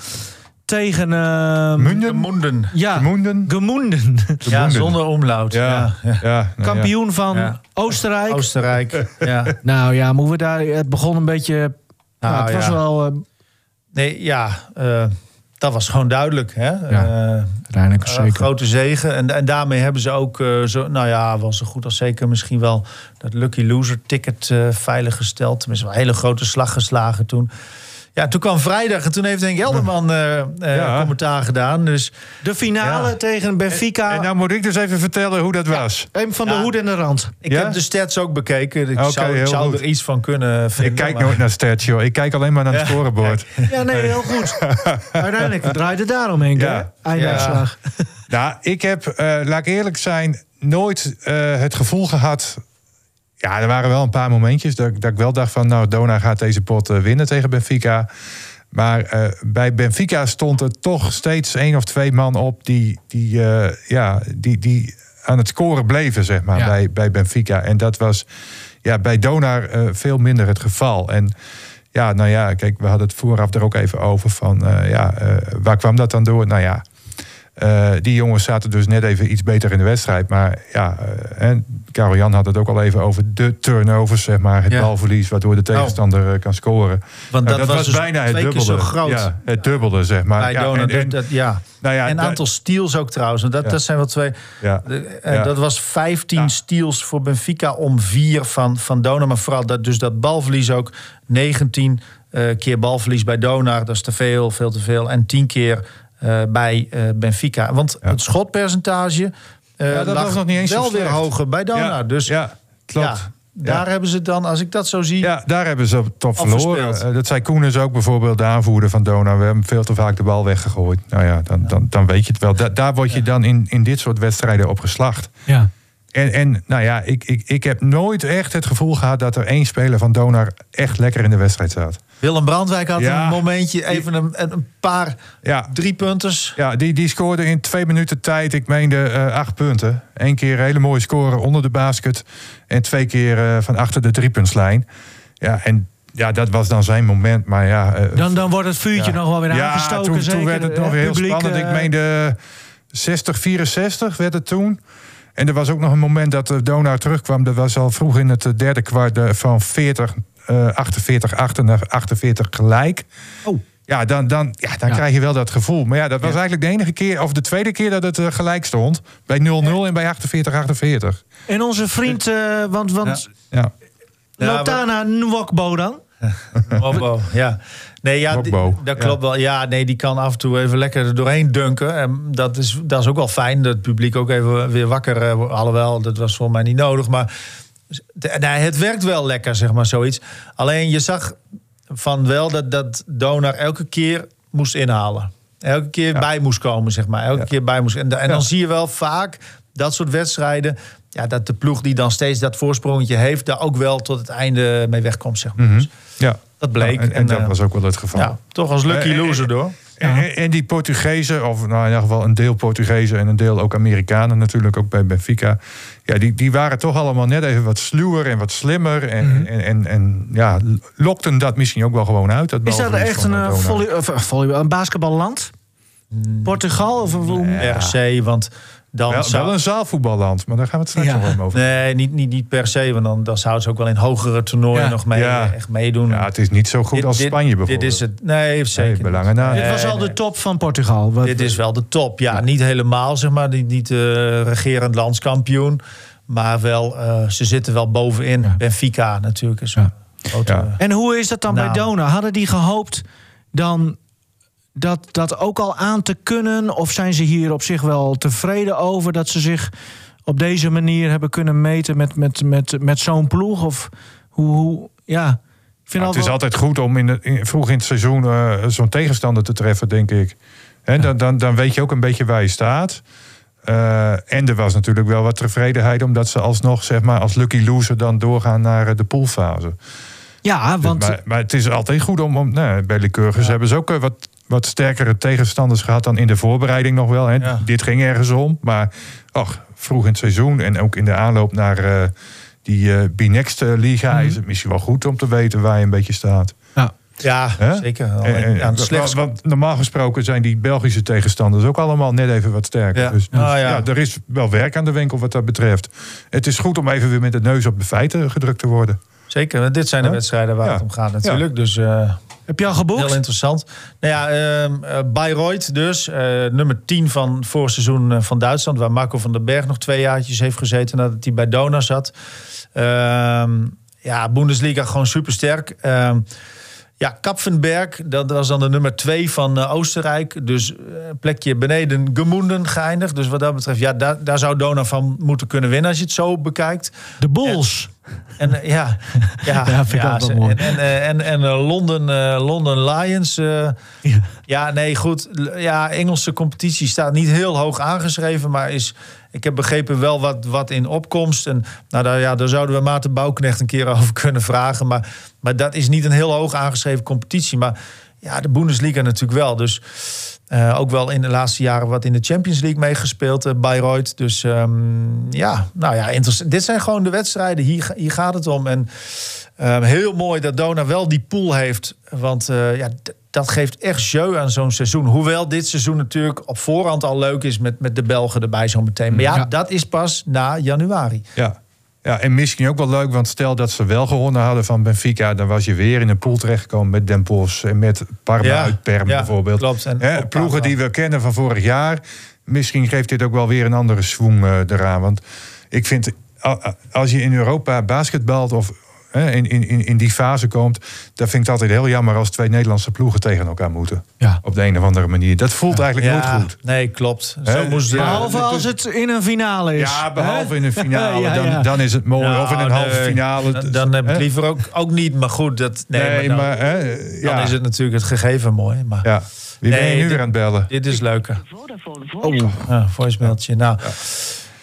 tegen... ehm, Munden? Monden. ja, Gemoenden? Gemoenden. Ja, zonder omlaut. Ja, Ja. ja. ja. nou ja. Kampioen van Ja. Oostenrijk. Oostenrijk. ja. nou ja, moeten we daar... Het begon een beetje... Nou, Nou, het was ja. wel... eh, Nee, ja, eh, dat was gewoon duidelijk. Hè? Uiteindelijk eh, zeker. grote zegen. En, en daarmee hebben ze ook, eh, zo, nou ja, wel zo goed als zeker misschien wel dat Lucky Loser ticket veilig gesteld. Tenminste, wel een hele grote slag geslagen toen. Ja, toen kwam vrijdag en toen heeft Henk Elderman eh, eh, Ja. commentaar gedaan. Dus De finale Ja. tegen Benfica. En nou moet ik dus even vertellen hoe dat was. een van de hoed en de rand. ik Ja? heb de stats ook bekeken. Ik zou, ik zou goed. er iets van kunnen vinden. Ik kijk maar- nooit naar stats, joh. Ik kijk alleen maar naar het scorebord. Ja, nee, heel goed. Uiteindelijk draait het daarom, Henk. Ja. Ja. Einduitslag. Nou, ik heb, eh, laat ik eerlijk zijn, nooit eh, het gevoel gehad. Ja, er waren wel een paar momentjes dat, ik- dat ik wel dacht van, nou, Dona gaat deze pot eh, winnen tegen Benfica. Maar eh, bij Benfica stond er toch steeds één of twee man op die, die, eh, ja, die, die aan het scoren bleven, zeg maar, Ja. bij, bij Benfica. En dat was ja, bij Donar veel minder het geval. En ja, nou ja, kijk, we hadden het vooraf er ook even over van, ja, waar kwam dat dan door? Nou ja, eh, die jongens zaten dus net even iets beter in de wedstrijd. Maar ja, en Karel Jan had het ook al even over de turnovers, zeg maar. Het Ja. balverlies, waardoor de tegenstander eh, kan scoren. Want dat, was, dus bijna het dubbele. zo groot. Ja, het dubbele, zeg maar. bij ja, en- en- dat, ja. nou ja, en aantal steals ook trouwens. Dat, Ja. dat zijn wel twee. ja. Dat was 15 Ja. steals voor Benfica om vier van, van Dona. Maar vooral dat, dus dat balverlies ook. 19 eh, keer balverlies bij Dona. Dat is te veel, veel te veel. En 10 keer eh, bij eh, Benfica. Want Ja. het schotpercentage eh, Ja, dat lag was nog niet eens zo wel weer hoger bij Dona. Ja, dus ja, klopt. ja, daar Ja. hebben ze dan, als ik dat zo zie... Ja, daar hebben ze top verloren. dat zei Koenens ook bijvoorbeeld, de aanvoerder van Dona. We hebben veel te vaak de bal weggegooid. Nou ja, dan, dan, dan weet je het wel. Da- daar word je dan in, in dit soort wedstrijden op geslacht. Ja. En, en nou ja, ik, ik, ik heb nooit echt het gevoel gehad dat er één speler van Donar echt lekker in de wedstrijd zat. Willem Brandwijk had Ja. een momentje, even een, een paar Ja, drie punters. ja die, die scoorde in twee minuten tijd, ik meende eh, acht punten. Eén keer een hele mooie score onder de basket. En twee keer eh, van achter de driepuntslijn. Ja, en ja, dat was dan zijn moment. Maar ja, eh, Dan, dan wordt het vuurtje Ja. nog wel weer ja, aangestoken. toen, zeker. werd het nog weer heel publiek, spannend. Ik meende 60, 64 werd het toen. En er was ook nog een moment dat de Donar terugkwam. Dat was al vroeg in het derde kwart van 40, eh 48, 8 naar 48 gelijk. Oh. Ja, dan, dan, ja, dan Ja. krijg je wel dat gevoel. Maar ja, dat was eigenlijk de enige keer, of de tweede keer dat het eh, gelijk stond. Bij 0-0 en bij 48, 48. En onze vriend, eh, want, want Ja. Ja, Lotana Nwokbo dan? Wobbo, ja. Nee, ja, die- dat ja. klopt wel. Ja, nee, die kan af en toe even lekker er doorheen dunken. En dat is, dat is ook wel fijn, dat het publiek ook even weer wakker... eh, wordt. alhoewel, dat was volgens mij niet nodig. Maar nee, het werkt wel lekker, zeg maar, zoiets. Alleen, je zag van wel dat, dat Donar elke keer moest inhalen. Elke keer bij moest komen, zeg maar. Elke Ja. keer bij moest. En, dan zie je wel vaak dat soort wedstrijden... Ja, dat de ploeg die dan steeds dat voorsprongetje heeft... daar ook wel tot het einde mee wegkomt, zeg maar. Mhm. Dus ja. dat bleek. En, en dat eh, was ook wel het geval. ja, toch als lucky Eh, eh, loser door. En, en- en die Portugezen, of nou in ieder geval een deel Portugezen en een deel ook Amerikanen natuurlijk, ook bij Benfica. Ja, die, die waren toch allemaal net even wat sluwer en wat slimmer. En, Mhm. en, en, en ja, lokten dat misschien ook wel gewoon uit. Dat Is dat echt een, eh, volley, of, eh, een basketballand? Portugal? Of, Per se, want dan Wel, zou... wel een zaalvoetballand, maar daar gaan we het straks Ja. nog even over. Nee, niet, niet, niet per se, want dan, dan zouden ze ook wel in hogere toernooien Ja. nog mee, Ja. echt meedoen. Ja, het is niet zo goed Dit- als dit- Spanje bijvoorbeeld. Dit is het. Nee, zeker. Nee, belangen na. Dit was Nee, al de top van Portugal. Wat- Dit is wel de top. Ja, niet helemaal, zeg maar. Niet, niet eh, regerend landskampioen. Maar wel, eh, ze zitten wel bovenin. Benfica natuurlijk is een grote... Ja. En hoe is dat dan bij. Dona? Hadden die gehoopt dan dat, dat ook al aan te kunnen? Of zijn ze hier op zich wel tevreden over dat ze zich op deze manier hebben kunnen meten met, met, met, met zo'n ploeg? Of hoe, hoe ja. Ik vind het is wel- altijd goed om in de, in- vroeg in het seizoen eh, zo'n tegenstander te treffen, denk ik. Hè, dan, dan, dan weet je ook een beetje waar je staat. Eh, en er was natuurlijk wel wat tevredenheid, omdat ze alsnog, zeg maar, als lucky loser dan doorgaan naar eh, de poolfase. Ja, want maar, maar het is altijd goed om. om nou, bij Lycurgus hebben ze ook wat, wat sterkere tegenstanders gehad dan in de voorbereiding nog wel. Hè. Ja. Dit ging ergens om. Maar ach, vroeg in het seizoen en ook in de aanloop naar eh, die eh B-Next eh, Liga Mhm. is het misschien wel goed om te weten waar je een beetje staat. ja. Ja, zeker. En- en- want normaal gesproken zijn die Belgische tegenstanders ook allemaal net even wat sterker. Ja. Dus, dus Ah, ja. ja. er is wel werk aan de winkel wat dat betreft. Het is goed om even weer met de neus op de feiten gedrukt te worden. Zeker, dit zijn de wedstrijden waar het om gaat natuurlijk. Dus eh, heb je al heel geboekt? interessant. Nou ja, ehm eh, Bayreuth dus. eh, nummer 10 van het voorseizoen eh, van Duitsland. Waar Marco van den Berg nog twee jaartjes heeft gezeten nadat hij bij Dona zat. Ehm, ja, Bundesliga gewoon supersterk. Ehm ja, Kapfenberg, dat was dan de nummer 2 van eh, Oostenrijk. Dus eh, een plekje beneden Gemoenden geëindigd. Dus wat dat betreft, ja, daar, daar zou Dona van moeten kunnen winnen als je het zo bekijkt. De Bulls. En eh, ja, ja, Ja, vind ik wel mooi. En, en, eh, en, en eh, Londen, eh, London Lions. eh, Ja. ja, nee, goed. Ja, Engelse competitie staat niet heel hoog aangeschreven, maar is, ik heb begrepen, wel wat, wat in opkomst. En nou, daar, ja, daar zouden we Maarten Bouwknecht een keer over kunnen vragen. Maar, maar dat is niet een heel hoog aangeschreven competitie. Maar ja, de Bundesliga natuurlijk wel. Dus eh, ook wel in de laatste jaren wat in de Champions League meegespeeld, eh Bayreuth. Dus ehm, ja, nou ja. Dit zijn gewoon de wedstrijden. Hier, hier gaat het om. En ehm, heel mooi dat Dona wel die pool heeft. Want eh, ja, dat geeft echt jeu aan zo'n seizoen. Hoewel dit seizoen natuurlijk op voorhand al leuk is met, met de Belgen erbij zo meteen. Maar ja, Ja. dat is pas na januari. Ja. Ja, en misschien ook wel leuk, want stel dat ze wel gewonnen hadden van Benfica, dan was je weer in een pool terechtgekomen met Den Bosch en met Parma Ja, uit Perm ja, bijvoorbeeld. klopt. En ploegen die we kennen van vorig jaar. Misschien geeft dit ook wel weer een andere swoon eh, eraan. Want ik vind, als je in Europa basketbalt of in, in, in- in die fase komt. Dat vind ik het altijd heel jammer als twee Nederlandse ploegen tegen elkaar moeten. Ja. Op de een of andere manier. Dat voelt eigenlijk Ja, nooit goed. nee, klopt. Zo moest het. Behalve als het in een finale is. Ja, behalve hè? in een finale. Ja, ja. Dan, dan is het mooi. Nou, of in een nee, halve finale. Dan, dan heb ik liever ook, ook niet, maar goed. Dat, nee, Nee, maar, dan, maar, hè, dan ja. is het natuurlijk het gegeven mooi. Maar Ja. Wie ben je nu dit- weer aan het bellen? dit is leuker. Vodafone Voice. Oh, ja, voicemailtje. Nou,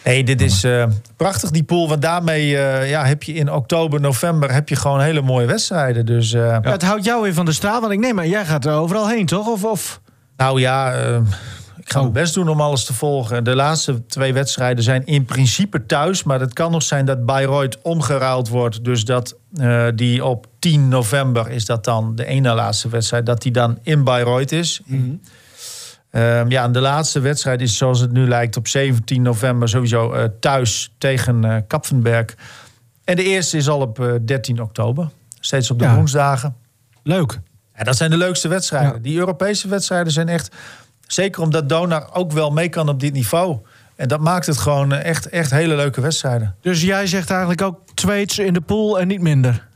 nee, dit is eh, prachtig die pool. Want daarmee eh, ja, heb je in oktober, november heb je gewoon hele mooie wedstrijden. Dus Ja, het houdt jou weer van de straat, want ik neem maar, jij gaat er overal heen, toch? Of, of? nou ja, ik ga mijn best doen om alles te volgen. De laatste twee wedstrijden zijn in principe thuis. Maar het kan nog zijn dat Bayreuth omgeruild wordt. Dus dat die op 10 november is dat dan de ene laatste wedstrijd. Dat die dan in Bayreuth is. Ehm, ja, en de laatste wedstrijd is zoals het nu lijkt op 17 november sowieso eh, thuis tegen eh Kapfenberg. En de eerste is al op eh, 13 oktober. Steeds op de Ja. woensdagen. Leuk. Ja, dat zijn de leukste wedstrijden. Ja. Die Europese wedstrijden zijn echt... Zeker omdat Donar ook wel mee kan op dit niveau. En dat maakt het gewoon eh, echt, echt hele leuke wedstrijden. Dus jij zegt eigenlijk ook Tweeds in de pool en niet minder.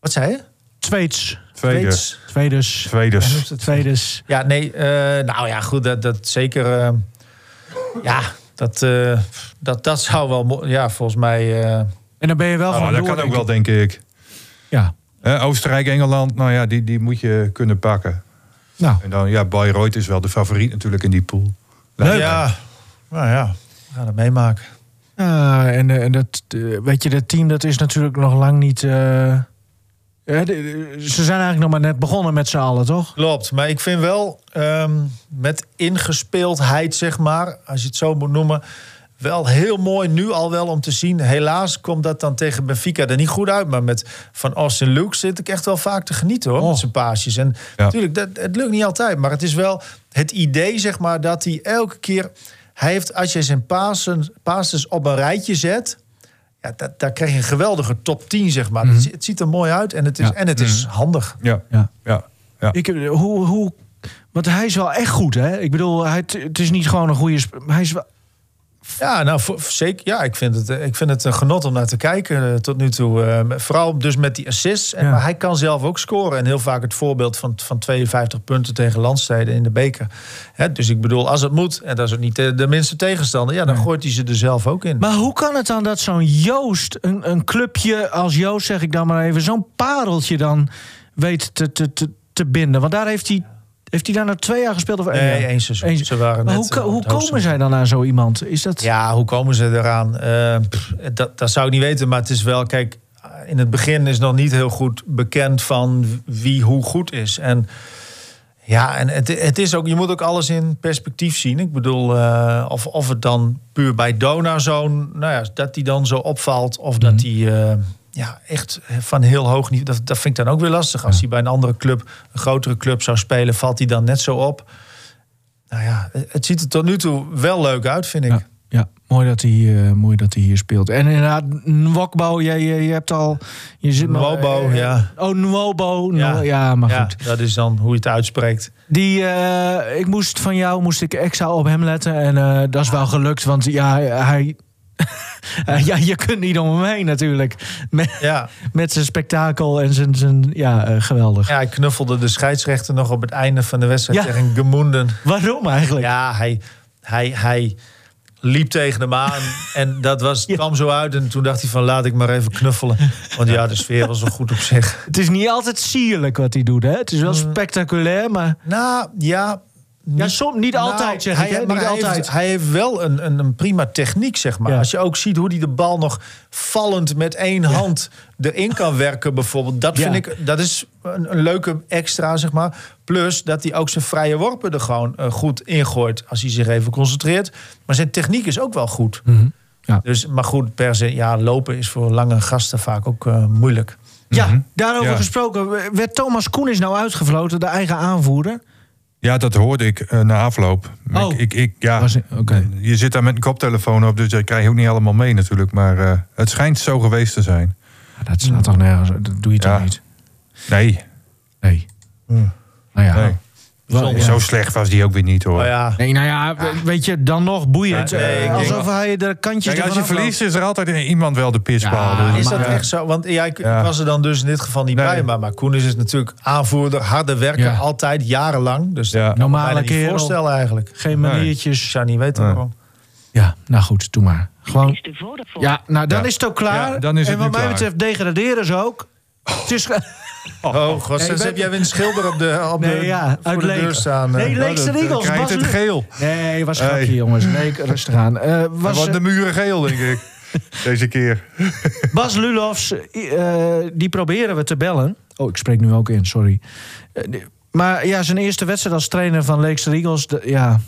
Wat zei je? Tweeds. Tweede. Tweeds. Tweedes. Tweeders. Tweedes. Ja, nee, eh, nou ja, goed, dat, dat zeker... eh, ja, dat, eh, dat, dat zou wel... Ja, volgens mij... eh, En dan ben je wel Oh, dat door, kan ook wel, denk ik. Ja. Hè, Oostenrijk, Engeland, nou ja, die, die moet je kunnen pakken. Nou, En dan, ja, Bayreuth is wel de favoriet natuurlijk in die pool. ja, nou ja, we gaan het meemaken. Ja, en, en dat, weet je, dat team dat is natuurlijk nog lang niet. eh, de- ze zijn eigenlijk nog maar net begonnen met z'n allen, toch? Klopt, maar ik vind wel ehm, met ingespeeldheid, zeg maar, als je het zo moet noemen, wel heel mooi nu al wel om te zien. Helaas komt dat dan tegen Benfica er niet goed uit, maar met Van Austin Luke zit ik echt wel vaak te genieten hoor, Oh. met zijn paasjes. En Ja. natuurlijk, dat, het lukt niet altijd, maar het is wel het idee, zeg maar, dat hij elke keer, hij heeft, als je zijn pasen, passes op een rijtje zet. Ja, dat, daar krijg je een geweldige top 10, zeg maar. het, zi- het ziet er mooi uit en het is, Ja. en het is handig. Ja, Ja. ja, ja. Ik, hoe, hoe, want hij is wel echt goed, hè? Ik bedoel, hij, het is niet gewoon een goede. Hij is wel, Ja, nou voor- zeker. Ja, ik vind, het, eh, ik vind het een genot om naar te kijken eh, tot nu toe. Eh, vooral dus met die assists. En, Ja. Maar hij kan zelf ook scoren. En heel vaak het voorbeeld van, van 52 punten tegen landsteden in de beker. Hè, dus ik bedoel, als het moet, en dat is ook niet de, de minste tegenstander... ja, dan gooit hij ze er zelf ook in. Maar hoe kan het dan dat zo'n Joost, een, een clubje als Joost, zeg ik dan maar even, zo'n pareltje dan weet te, te, te, te binden? Want daar heeft hij, heeft hij daar nou twee jaar gespeeld of één nee, jaar? één seizoen. Eén- Ze waren Maar net, hoe, eh, hoe komen zij dan aan zo iemand? Is dat... Ja, hoe komen ze eraan? Eh, pff, dat, dat zou ik niet weten, maar het is wel... Kijk, in het begin is nog niet heel goed bekend van wie hoe goed is. En ja, en het, het is ook, je moet ook alles in perspectief zien. Ik bedoel, eh, of, of het dan puur bij Dona zo'n... Nou ja, dat die dan zo opvalt. Of dat die eh, ja, echt van heel hoog niveau... Dat, dat vind ik dan ook weer lastig. Als hij bij een andere club, een grotere club zou spelen... valt hij dan net zo op. Nou ja, het ziet er tot nu toe wel leuk uit, vind ik. Ja, ja. Mooi, dat hij, eh, mooi dat hij hier speelt. En inderdaad, Nwokbo, jij, je, je hebt al... Je zit maar- Nwobo, eh, ja. Oh, Nwobo. Ja. Ja, ja maar Ja, goed. dat is dan hoe je het uitspreekt. Die, eh, ik moest van jou moest ik extra op hem letten. En eh, dat is wel gelukt, want ja, hij... ja, je kunt niet om hem heen natuurlijk. Met, Ja, met zijn spektakel en zijn... zijn ja, eh, geweldig. ja hij knuffelde de scheidsrechter nog op het einde van de wedstrijd Ja. tegen Gemoenden. Waarom eigenlijk? Ja, hij, hij, hij liep tegen hem aan en dat was, kwam zo uit. En toen dacht hij van laat ik maar even knuffelen. Want ja, de sfeer was wel goed op zich. Het is niet altijd sierlijk wat hij doet, hè? Het is wel spectaculair, maar... Nou, ja... Ja, soms niet altijd, Nou, zeg hij, ik. Hè? maar Niet hij altijd. Heeft, hij heeft wel een, een, een prima techniek, zeg maar. Ja. Als je ook ziet hoe hij de bal nog vallend met één hand erin kan werken, bijvoorbeeld. Dat Ja. vind ik, dat is een, een leuke extra, zeg maar. Plus dat hij ook zijn vrije worpen er gewoon eh, goed ingooit. Als hij zich even concentreert. Maar zijn techniek is ook wel goed. Mhm. Ja. Dus, maar goed, per se, ja, lopen is voor lange gasten vaak ook eh, moeilijk. Ja, daarover Ja. gesproken. Werd Thomas Koen is nou uitgefloten, de eigen aanvoerder? Ja, dat hoorde ik eh, na afloop. Oh. Ik, ik, ik- ja, Was-. Je zit daar met een koptelefoon op, dus dat krijg je ook niet allemaal mee natuurlijk. Maar eh, het schijnt zo geweest te zijn. Ja, dat slaat toch nergens. Dat doe je toch niet? Nee, Nee. Nou ja. nee. Wel, ja. Zo slecht was die ook weer niet hoor. Oh ja. Nee, nou ja, weet je, dan nog boeiend. Ja, nee, Eh, alsof hij de kantjes Kijk, als je verliest is er altijd iemand wel de pisbal. Ja, Dus- Is dat echt zo? Want ja, ik, ik Ja. was er dan dus in dit geval niet Nee. bij. Maar, maar Koenis is natuurlijk aanvoerder, harde werker, Ja. altijd, jarenlang. Dus Ja. Normale kerel. voorstellen eigenlijk. Geen Nee. Ik maniertjes. zou niet weten Nee. waarom. Ja, nou goed, doe maar. Gewoon. Ja, nou dan Ja. is het ook klaar. Ja, dan is het en wat mij klaar. betreft degraderen ze ook. Het is. Ge- Oh, god, Nee, heb jij weer een schilder op de, op Nee, de, ja, voor uit de deur staan. Nee, eh. Dan Eagles. krijg Bas het geel. Nee, was grapje, Hey. jongens. Nee, rustig aan. Eh, was, de muren geel, denk ik. Deze keer. Bas Lulofs, eh, die proberen we te bellen. Oh, ik spreek nu ook in, sorry. Eh, maar ja, zijn eerste wedstrijd als trainer van Leekster Eagles... de- ja,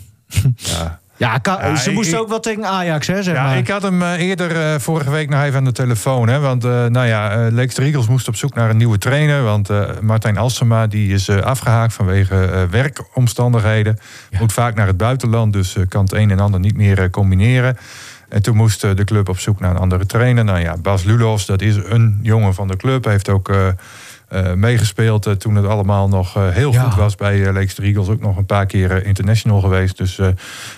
Ja. Ja, ze moesten ook wel tegen Ajax, hè, zeg Ja, maar. ik had hem eh, eerder eh, vorige week nog even aan de telefoon. Hè, want eh nou ja, Leekster Eagles moest op zoek naar een nieuwe trainer. Want Martijn Alsema die is eh, afgehaakt vanwege werkomstandigheden. Moet vaak naar het buitenland, dus kan het een en ander niet meer combineren. En toen moest de club op zoek naar een andere trainer. Nou ja, Bas Lulos, dat is een jongen van de club. Heeft ook eh, meegespeeld eh, toen het allemaal nog eh, heel Ja. goed was bij uh, Leekster Eagles. Ook nog een paar keer international geweest. Dus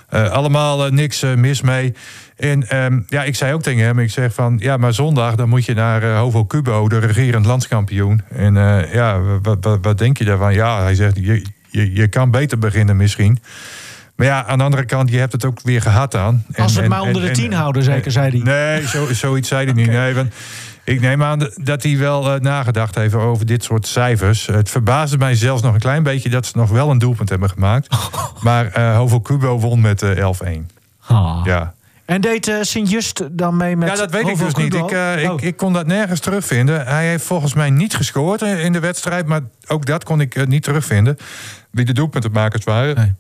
allemaal niks mis mee. En ehm, ja, ik zei ook tegen hem, ik zeg van... ja, maar zondag dan moet je naar Hovo Cubo, de regerend landskampioen. En ja, wat, denk je daarvan? Ja, hij zegt, je, je, je kan beter beginnen misschien. Maar ja, aan de andere kant, je hebt het ook weer gehad aan. En- Als we het en- maar onder en- de en- tien houden, zeker, zei hij. Nee, zo, zoiets zei hij niet. Nee, want ik neem aan dat hij wel eh, nagedacht heeft over dit soort cijfers. Het verbaasde mij zelfs nog een klein beetje dat ze nog wel een doelpunt hebben gemaakt. Maar eh Hovo Cubo won met eh 11-1. Ah. Ja. En deed eh, Sint-Just dan mee met ja, dat weet ik dus niet. Ik, eh, ik, Oh. ik kon dat nergens terugvinden. Hij heeft volgens mij niet gescoord in de wedstrijd. Maar ook dat kon ik eh, niet terugvinden. Wie de doelpuntenmakers waren. Nee.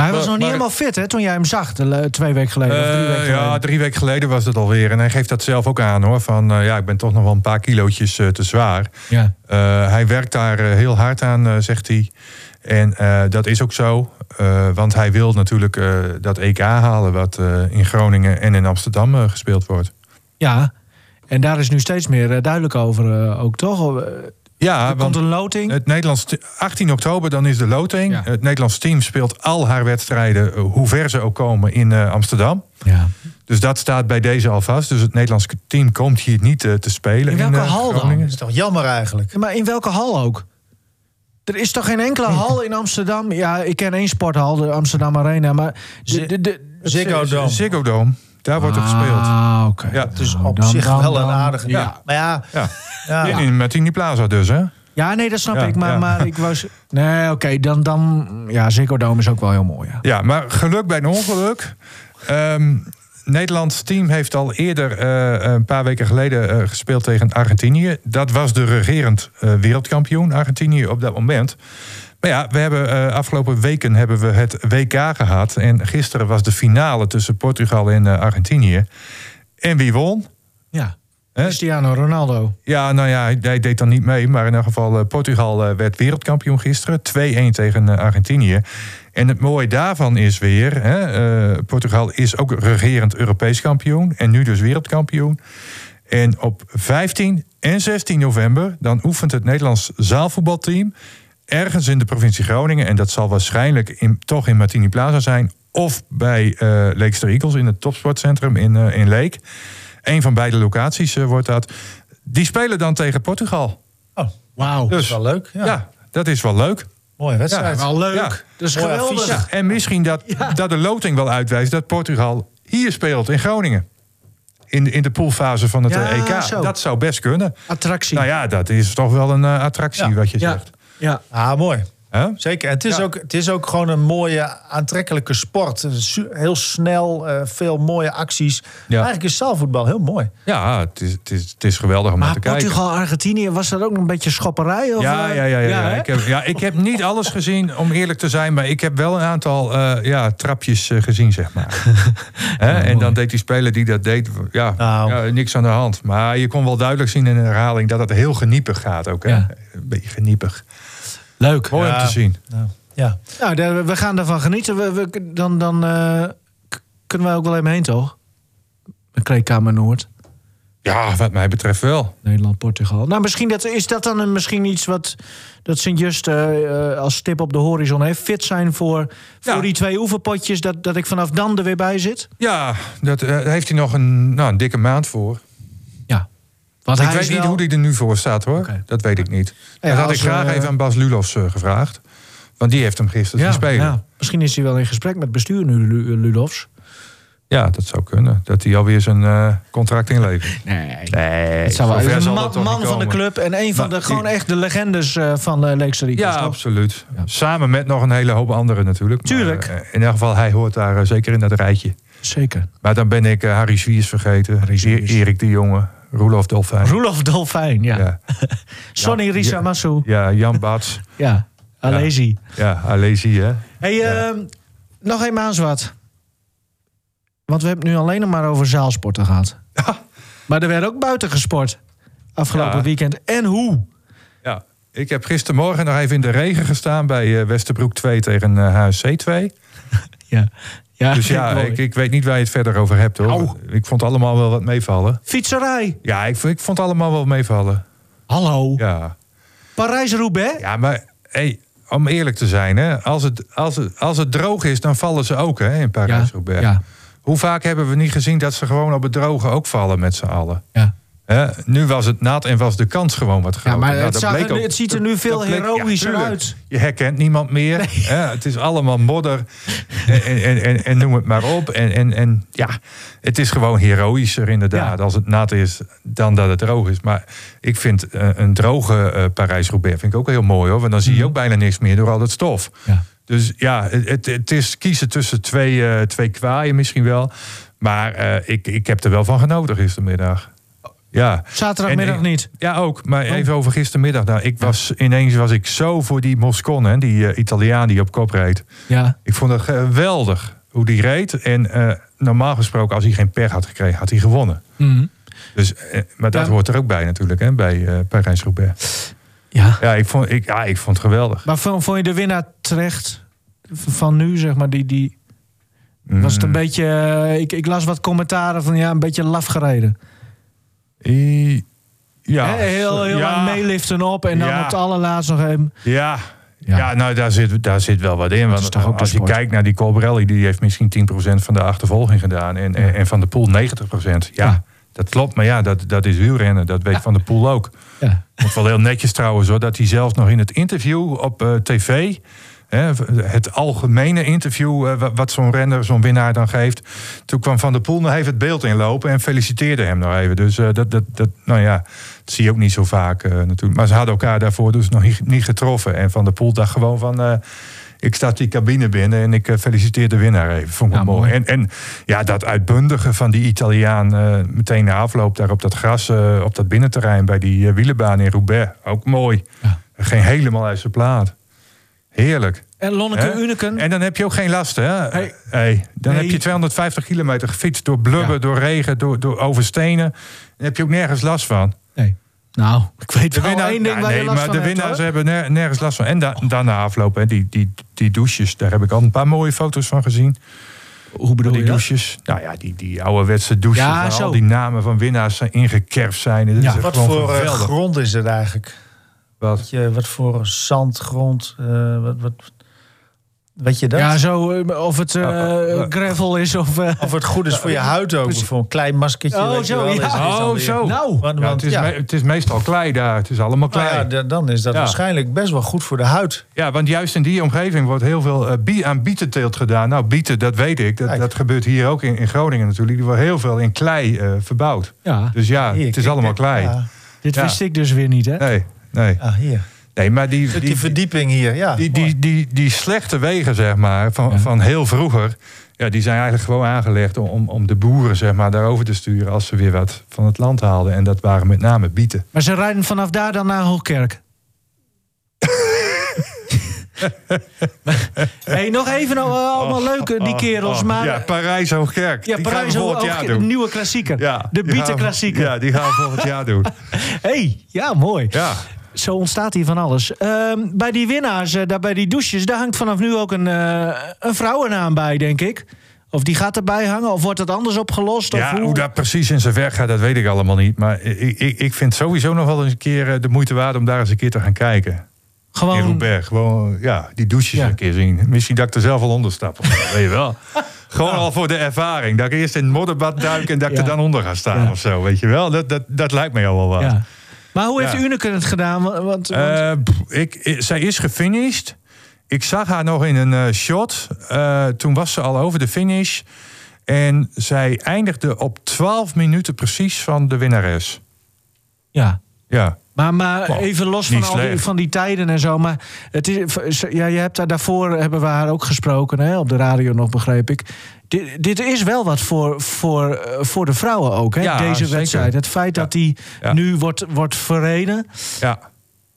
Maar hij was Maar- nog niet maar- helemaal fit, hè, toen jij hem zag, twee weken geleden. of drie Eh, weken geleden. ja, drie weken geleden was het alweer. En hij geeft dat zelf ook aan hoor. Van eh, ja, ik ben toch nog wel een paar kilootjes eh, te zwaar. Ja. Hij werkt daar heel hard aan, zegt hij. En dat is ook zo. Want hij wil natuurlijk dat EK halen... wat in Groningen en in Amsterdam gespeeld wordt. ja, en daar is nu steeds meer duidelijk over, ook toch? Ja, er want komt een loting. het Nederlands... 18 oktober, dan is de loting. Ja. Het Nederlands team speelt al haar wedstrijden... eh, hoe ver ze ook komen in eh, Amsterdam. ja. Dus dat staat bij deze al vast. Dus het Nederlands team komt hier niet eh, te spelen. In welke hal dan? Dat is toch jammer eigenlijk? Maar in welke hal ook? Er is toch geen enkele hal in Amsterdam? Ja, ik ken één sporthal, de Amsterdam Arena, maar... De, de, de, Ziggo Dome. Ziggo Dome. Daar wordt er gespeeld. Ah, oké. Ja. Dus op dan- zich dan- wel een aardige... Ja. Maar ja, Ja. ja. In, in Martini Plaza dus, hè? Ja, nee, dat snap Ja, ik. Maar, ja. maar ik was... Nee, oké, dan, dan... Ja, Ziggo Dome is ook wel heel mooi, ja. Ja, maar geluk bij een ongeluk. Ehm Nederlands team heeft al eerder, eh, een paar weken geleden, eh, gespeeld tegen Argentinië. Dat was de regerend eh, wereldkampioen, Argentinië, op dat moment. Maar ja, we hebben eh, afgelopen weken hebben we het WK gehad. En gisteren was de finale tussen Portugal en eh, Argentinië. En wie won? Ja? Cristiano Ronaldo. Ja, nou ja, hij- deed dan niet mee. Maar in elk geval, eh, Portugal werd wereldkampioen gisteren. 2-1 tegen Argentinië. En het mooie daarvan is weer... Hè, Portugal is ook regerend Europees kampioen. En nu dus wereldkampioen. En op 15 en 16 november... dan oefent het Nederlands zaalvoetbalteam... ergens in de provincie Groningen. En dat zal waarschijnlijk in, toch in Martini Plaza zijn... of bij eh Leekster Eagles in het topsportcentrum in, eh, in Leek. Een van beide locaties eh, wordt dat. Die spelen dan tegen Portugal. Wauw. Dat is Dus wel leuk. Ja. ja, dat is wel leuk. Mooie wedstrijd. Wel leuk. Ja. Dat is Mooi geweldig. Ja, en misschien dat, dat de loting wel uitwijst dat Portugal hier speelt in Groningen. In, de- in de poolfase van het Ja, EK. zo. Dat zou best kunnen. Attractie. Nou ja, dat is toch wel een attractie Ja. wat je Ja. zegt. Ja. Ah, mooi. Hè? Zeker. En het is, Ja. ook, het is ook gewoon een mooie, aantrekkelijke sport. Heel snel, eh, veel mooie acties. Eigenlijk is zaalvoetbal heel mooi. Ja, het is, het, is, het is geweldig om naar Maar te kijken. Portugal, Argentinië, was dat ook een beetje schopperij? Of, Ja, eh? ja, ja, ja, ja. Ik, heb, ja, ik heb niet alles gezien, om eerlijk te zijn. Maar ik heb wel een aantal eh, ja, trapjes gezien, zeg maar. Hè? en dan deed die speler die dat deed, ja, Nou. ja, niks aan de hand. Maar je kon wel duidelijk zien in de herhaling dat het heel geniepig gaat ook. Hè? Ja. Een beetje geniepig. Leuk. Mooi Ja. om te zien. Ja. Nou, we gaan ervan genieten. We, we- dan dan eh, kunnen we ook wel even heen, toch? De Kleedkamer Noord. Ja, wat mij betreft wel. Nederland-Portugal. Nou, misschien dat, is dat dan een, misschien iets wat dat Sint-Just eh, eh, als stip op de horizon heeft. Fit zijn voor, voor Ja. die twee oefenpotjes, dat, dat ik vanaf dan er weer bij zit. Ja, dat, eh, daar heeft hij nog een, nou, een dikke maand voor. Want ik weet niet hoe hij er nu voor staat hoor. Dat weet ik niet. Ja, dat had ik graag eh, even aan Bas Lulofs eh, gevraagd. Want die heeft hem gisteren Ja, spelen. ja. Misschien is hij wel in gesprek met bestuur nu, Lu- Ludovs. Ja, dat zou kunnen. Dat hij alweer zijn eh, contract inlevert. Nee. Nee, Het zou wel, een man, van de club en een van Maar de, gewoon die- echt de legendes eh, van uh, Leekse Ja, toch? absoluut. Ja. Samen met nog een hele hoop anderen natuurlijk. Maar, Tuurlijk. eh, in elk geval, hij hoort daar eh, zeker in dat rijtje. Zeker. Maar dan ben ik eh, Harry Zwiers vergeten. Harry. E- Erik de Jonge. Roelof Dolfijn. Roelof Dolfijn, ja. Ja. Sonny Risa ja. Massou. ja, Jan Bats. Ja, Alesi. Ja, Alesi, hè. Hey, ehm, nog een maanzwart. Want we hebben het nu alleen nog maar over zaalsporten gehad. Maar er werd ook buiten gesport. Afgelopen weekend. En hoe? Ja, ik heb gistermorgen nog even in de regen gestaan bij eh, Westerbroek 2 tegen eh, HSC 2. Ja. Ja Dus ja, ik, ik weet niet waar je het verder over hebt hoor. Au. Ik vond allemaal wel wat meevallen. Fietserij. Ja, ik, ik vond allemaal wel meevallen. Hallo. Ja, Parijs-Roubaix. ja maar hey, om eerlijk te zijn, hè, als, het, als, het, als het droog is, dan vallen ze ook hè, in Parijs-Roubaix. Ja. Hoe vaak hebben we niet gezien dat ze gewoon op het droge ook vallen met z'n allen? Ja. Hè, nu was het nat en was de kans gewoon wat groter. Ja, maar Nou, het, zag ook- ziet er nu veel bleek- ja, heroïscher tuurlijk. uit. Je herkent niemand meer. Hè, het is allemaal modder. En, en, en, en noem het maar op. En, en, en ja, het is gewoon heroïscher inderdaad. Ja. Als het nat is, dan dat het droog is. Maar ik vind eh, een droge eh, Parijs-Roubaix vind ik ook heel mooi hoor. Want dan zie je ook bijna niks meer door al dat stof. Mhm. Ja. Dus ja, het, het, is kiezen tussen twee, eh, twee kwaaien misschien wel. Maar ik, ik heb er wel van genoten gistermiddag. Ja. Zaterdagmiddag En- niet. Ja, ook. Maar even over gistermiddag. Nou, ik was, ineens was ik zo voor die Moscon, hè, die eh, Italiaan die op kop reed. Ja. Ik vond het geweldig hoe die reed. En eh, normaal gesproken, als hij geen pech had gekregen, had hij gewonnen. Mhm. Dus, eh, maar dat Ja. hoort er ook bij natuurlijk, hè, bij Parijs-Roubaix. Ja. Ja, ik vond, ik, ja, ik vond het geweldig. Maar vond, vond je de winnaar terecht van nu, zeg maar, die... die was het een Mm. beetje... ik, ik las wat commentaren van, ja, een beetje laf gereden. I- ja, heel heel ja, aan meeliften op en dan Ja. op het allerlaatst nog even... Ja. Ja. Ja. nou daar zit, daar zit wel wat in. Want ook als je sport? kijkt naar die Colbrelli, die heeft misschien 10% van de achtervolging gedaan. En, en, en Van de Poel 90%. Ja, Ja. dat klopt. Maar ja, dat, dat is wielrennen. Dat weet Van de Poel ook. Ja. Ik vond wel heel netjes trouwens hoor. Dat hij zelfs nog in het interview op eh, tv... Het algemene interview eh, wa- wat zo'n renner, zo'n winnaar dan geeft. Toen kwam Van der Poel nog even het beeld inlopen en feliciteerde hem nog even. Dus eh, dat, dat, dat, nou ja, dat zie je ook niet zo vaak eh, natuurlijk. Maar ze hadden elkaar daarvoor dus nog niet, getroffen. En Van der Poel dacht gewoon van... ik sta die cabine binnen en ik feliciteer de winnaar even. Vond ik Ja, mooi. mooi. En, en ja, dat uitbundige van die Italiaan meteen na afloop daar op dat gras, op dat binnenterrein bij die wielenbaan in Roubaix. Ook mooi. Ja. Geen helemaal uit zijn plaat. Heerlijk. En Lonneke? Uneken... En dan heb je ook geen last, hè? Hey. Hey, dan heb je 250 kilometer gefietst door blubber, Ja. door regen, door, door over stenen. Dan heb je ook nergens last van. Nee. Nou, ik weet De wel winnaar, één ding waar je last maar van de winnaars hebben ner- nergens last van. En da, daarna aflopen, hè, die, die, die douches, daar heb ik al een paar mooie foto's van gezien. Hoe bedoel die je dat? douches? Nou ja, die, die ouderwetse douches Ja, waar zo. al die namen van winnaars zijn ingekerfd zijn. Dat Ja, is Wat voor eh, geweldig. grond is het eigenlijk? Wat? Weet je, wat voor zandgrond? eh, wat, wat, weet je dat? Ja, zo, eh, of het eh, Oh, oh, gravel is of... eh, Of het goed is voor je huid ook. Voor een klein maskertje. Oh, weet zo, wel, ja. is- is Oh, zo. Nou, Want, Ja, want, het, is ja, me- het is meestal klei daar. Het is allemaal nou klei. ja, dan is dat Ja. waarschijnlijk best wel goed voor de huid. Ja, want juist in die omgeving wordt heel veel bie- aan bietenteelt gedaan. Nou, bieten, dat weet ik. Dat, dat gebeurt hier ook in, in Groningen natuurlijk. Die wordt heel veel in klei eh, verbouwd. ja, Dus ja, Hier, het is allemaal klei. Ja, dit Ja. wist ik dus weer niet, hè? Nee, nee. ah, hier. nee maar die, Die, die, verdieping hier, ja. die, die, die, die slechte wegen, zeg maar, van, Ja. van heel vroeger... Ja, die zijn eigenlijk gewoon aangelegd om, om, de boeren zeg maar, daarover te sturen... als ze weer wat van het land haalden. En dat waren met name bieten. Maar ze rijden vanaf daar dan naar Hoogkerk. hey, nog even, nou, eh, allemaal leuke, die kerels. Maar Oh, ja, ja, Parijs Hoogkerk. die gaan Parijs we volgend jaar doen. nieuwe klassieker. Ja, de die gaan- bietenklassieker. Ja, die gaan we volgend jaar doen. hey, ja, mooi. Ja. Zo ontstaat hier van alles. Ehm, bij die winnaars, eh, daar bij die douches, daar hangt vanaf nu ook een, eh, een vrouwennaam bij, denk ik. Of die gaat erbij hangen? Of wordt het anders opgelost? Of Ja, hoe? hoe dat precies in zijn werk gaat, dat weet ik allemaal niet. Maar ik, ik, ik vind sowieso nog wel eens een keer eh, de moeite waard om daar eens een keer te gaan kijken. In Gewoon, Roubaix. Gewoon, ja, die douches Ja. een keer zien. Misschien dat ik er zelf al onder stap. weet je wel. Gewoon al voor de ervaring. Dat ik eerst in het modderbad duik en dat ik Ja. er dan onder ga staan of zo. Weet je wel? Dat, dat, dat lijkt mij al wel wat. Maar hoe heeft. Uneke het gedaan? Want, want- Eh, ik, ik- zij is gefinished. Ik zag haar nog in een eh, shot. Eh, toen was ze al over de finish. En zij eindigde op 12 minuten precies van de winnares. ja. Ja. Maar, maar Wow, even los van al die, van die tijden en zo. Maar het is, ja, je hebt daar daarvoor hebben we haar ook gesproken, hè, op de radio nog, begreep ik. Dit, dit is wel wat voor, voor, eh, voor de vrouwen ook, hè, Ja, deze zeker. wedstrijd. Het feit dat die Ja. nu wordt, wordt verreden. ja.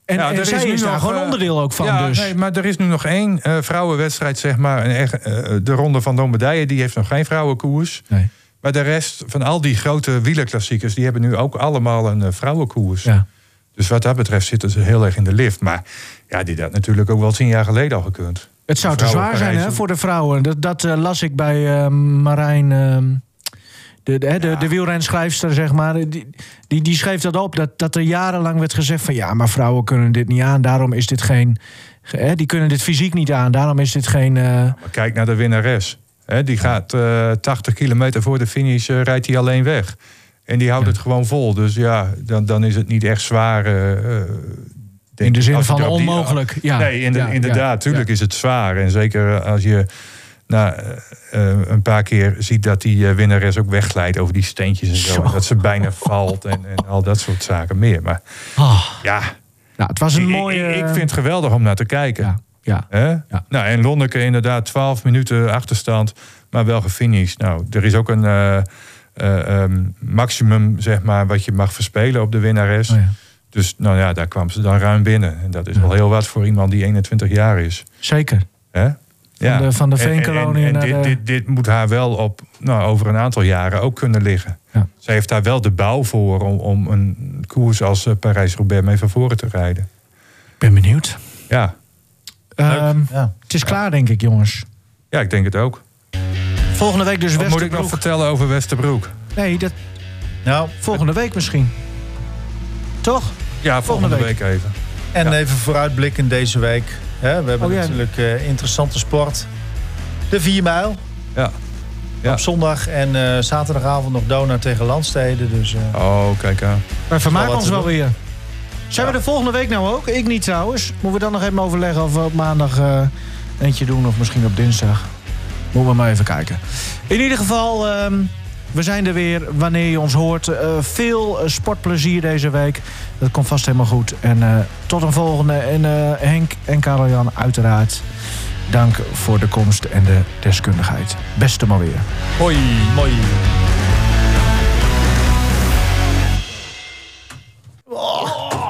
En, Ja, en er zij is, nu daar nog, gewoon eh, onderdeel ook van. ja, dus. nee, maar er is nu nog één eh, vrouwenwedstrijd, zeg maar. Een de Ronde van Lombardije, die heeft nog geen vrouwenkoers. Nee. Maar de rest van al die grote wielerklassiekers... die hebben nu ook allemaal een vrouwenkoers. Ja. Dus wat dat betreft zitten ze heel erg in de lift. Maar ja, die had natuurlijk ook wel tien jaar geleden al gekund. Het zou te zwaar zijn hè, voor de vrouwen. Dat, dat eh, las ik bij eh, Marijn, eh, de, de, de, de wielrenschrijfster, zeg maar. Die, die, die schreef dat op, dat, dat er jarenlang werd gezegd van... ja, maar vrouwen kunnen dit niet aan, daarom is dit geen... Hè, die kunnen dit fysiek niet aan, daarom is dit geen... eh, Maar kijk naar de winnares. Hè, die gaat eh 80 kilometer voor de finish, rijdt hij alleen weg. En die houdt het gewoon vol. Dus ja, dan, dan is het niet echt zwaar. eh, eh, denk in de zin van die- onmogelijk. Ja. nee, in de- Ja, inderdaad. Tuurlijk is het zwaar. En zeker als je nou, eh, eh, een paar keer ziet dat die eh, winnares ook wegglijdt over die steentjes en zo. En dat ze bijna valt en, en al dat soort zaken meer. Maar Ah, ja, nou, het was een mooie... ik, ik vind het geweldig om naar te kijken. Ja, ja. Nou, en Lonneke inderdaad 12 minuten achterstand, maar wel gefinished. Nou, er is ook een eh, eh, ehm, maximum, zeg maar, wat je mag verspelen op de winnares. Oh ja. Dus nou ja, daar kwam ze dan ruim binnen. En dat is wel heel wat voor iemand die 21 jaar is. Zeker. Hè? Van de- van de En- en- dit, de- dit, dit moet haar wel op, nou, over een aantal jaren ook kunnen liggen. Ja. Ze heeft daar wel de bouw voor om, om een koers als eh, Parijs-Roubaix mee van voren te rijden. Ik ben benieuwd. Ja. Ehm, Ja. het is klaar, denk ik, jongens. ja, ik denk het ook. Volgende week dus Wat moet ik nog vertellen over Westerbroek? Nee, dat, Nou, volgende week misschien. Toch? Ja, volgende, week. week. even. en Ja. even vooruitblikken deze week. Hè, we hebben Oh, ja. natuurlijk eh, interessante sport. De 4 mijl Ja. Ja. op zondag en eh, zaterdagavond nog Dona tegen Landsteden. Dus eh, Oh, kijk aan. Wij vermaken ons wel weer. Zijn we er volgende week nou ook? Ik niet trouwens. Moeten we dan nog even overleggen of we op maandag eh, eentje doen of misschien op dinsdag. Moeten we maar even kijken. In ieder geval, ehm, we zijn er weer wanneer je ons hoort. Eh, veel eh, sportplezier deze week. Dat komt vast helemaal goed. En eh, tot een volgende. En Henk en Karel-Jan, uiteraard. Dank voor de komst en de deskundigheid. Beste maar weer. Hoi, mooi. Oh.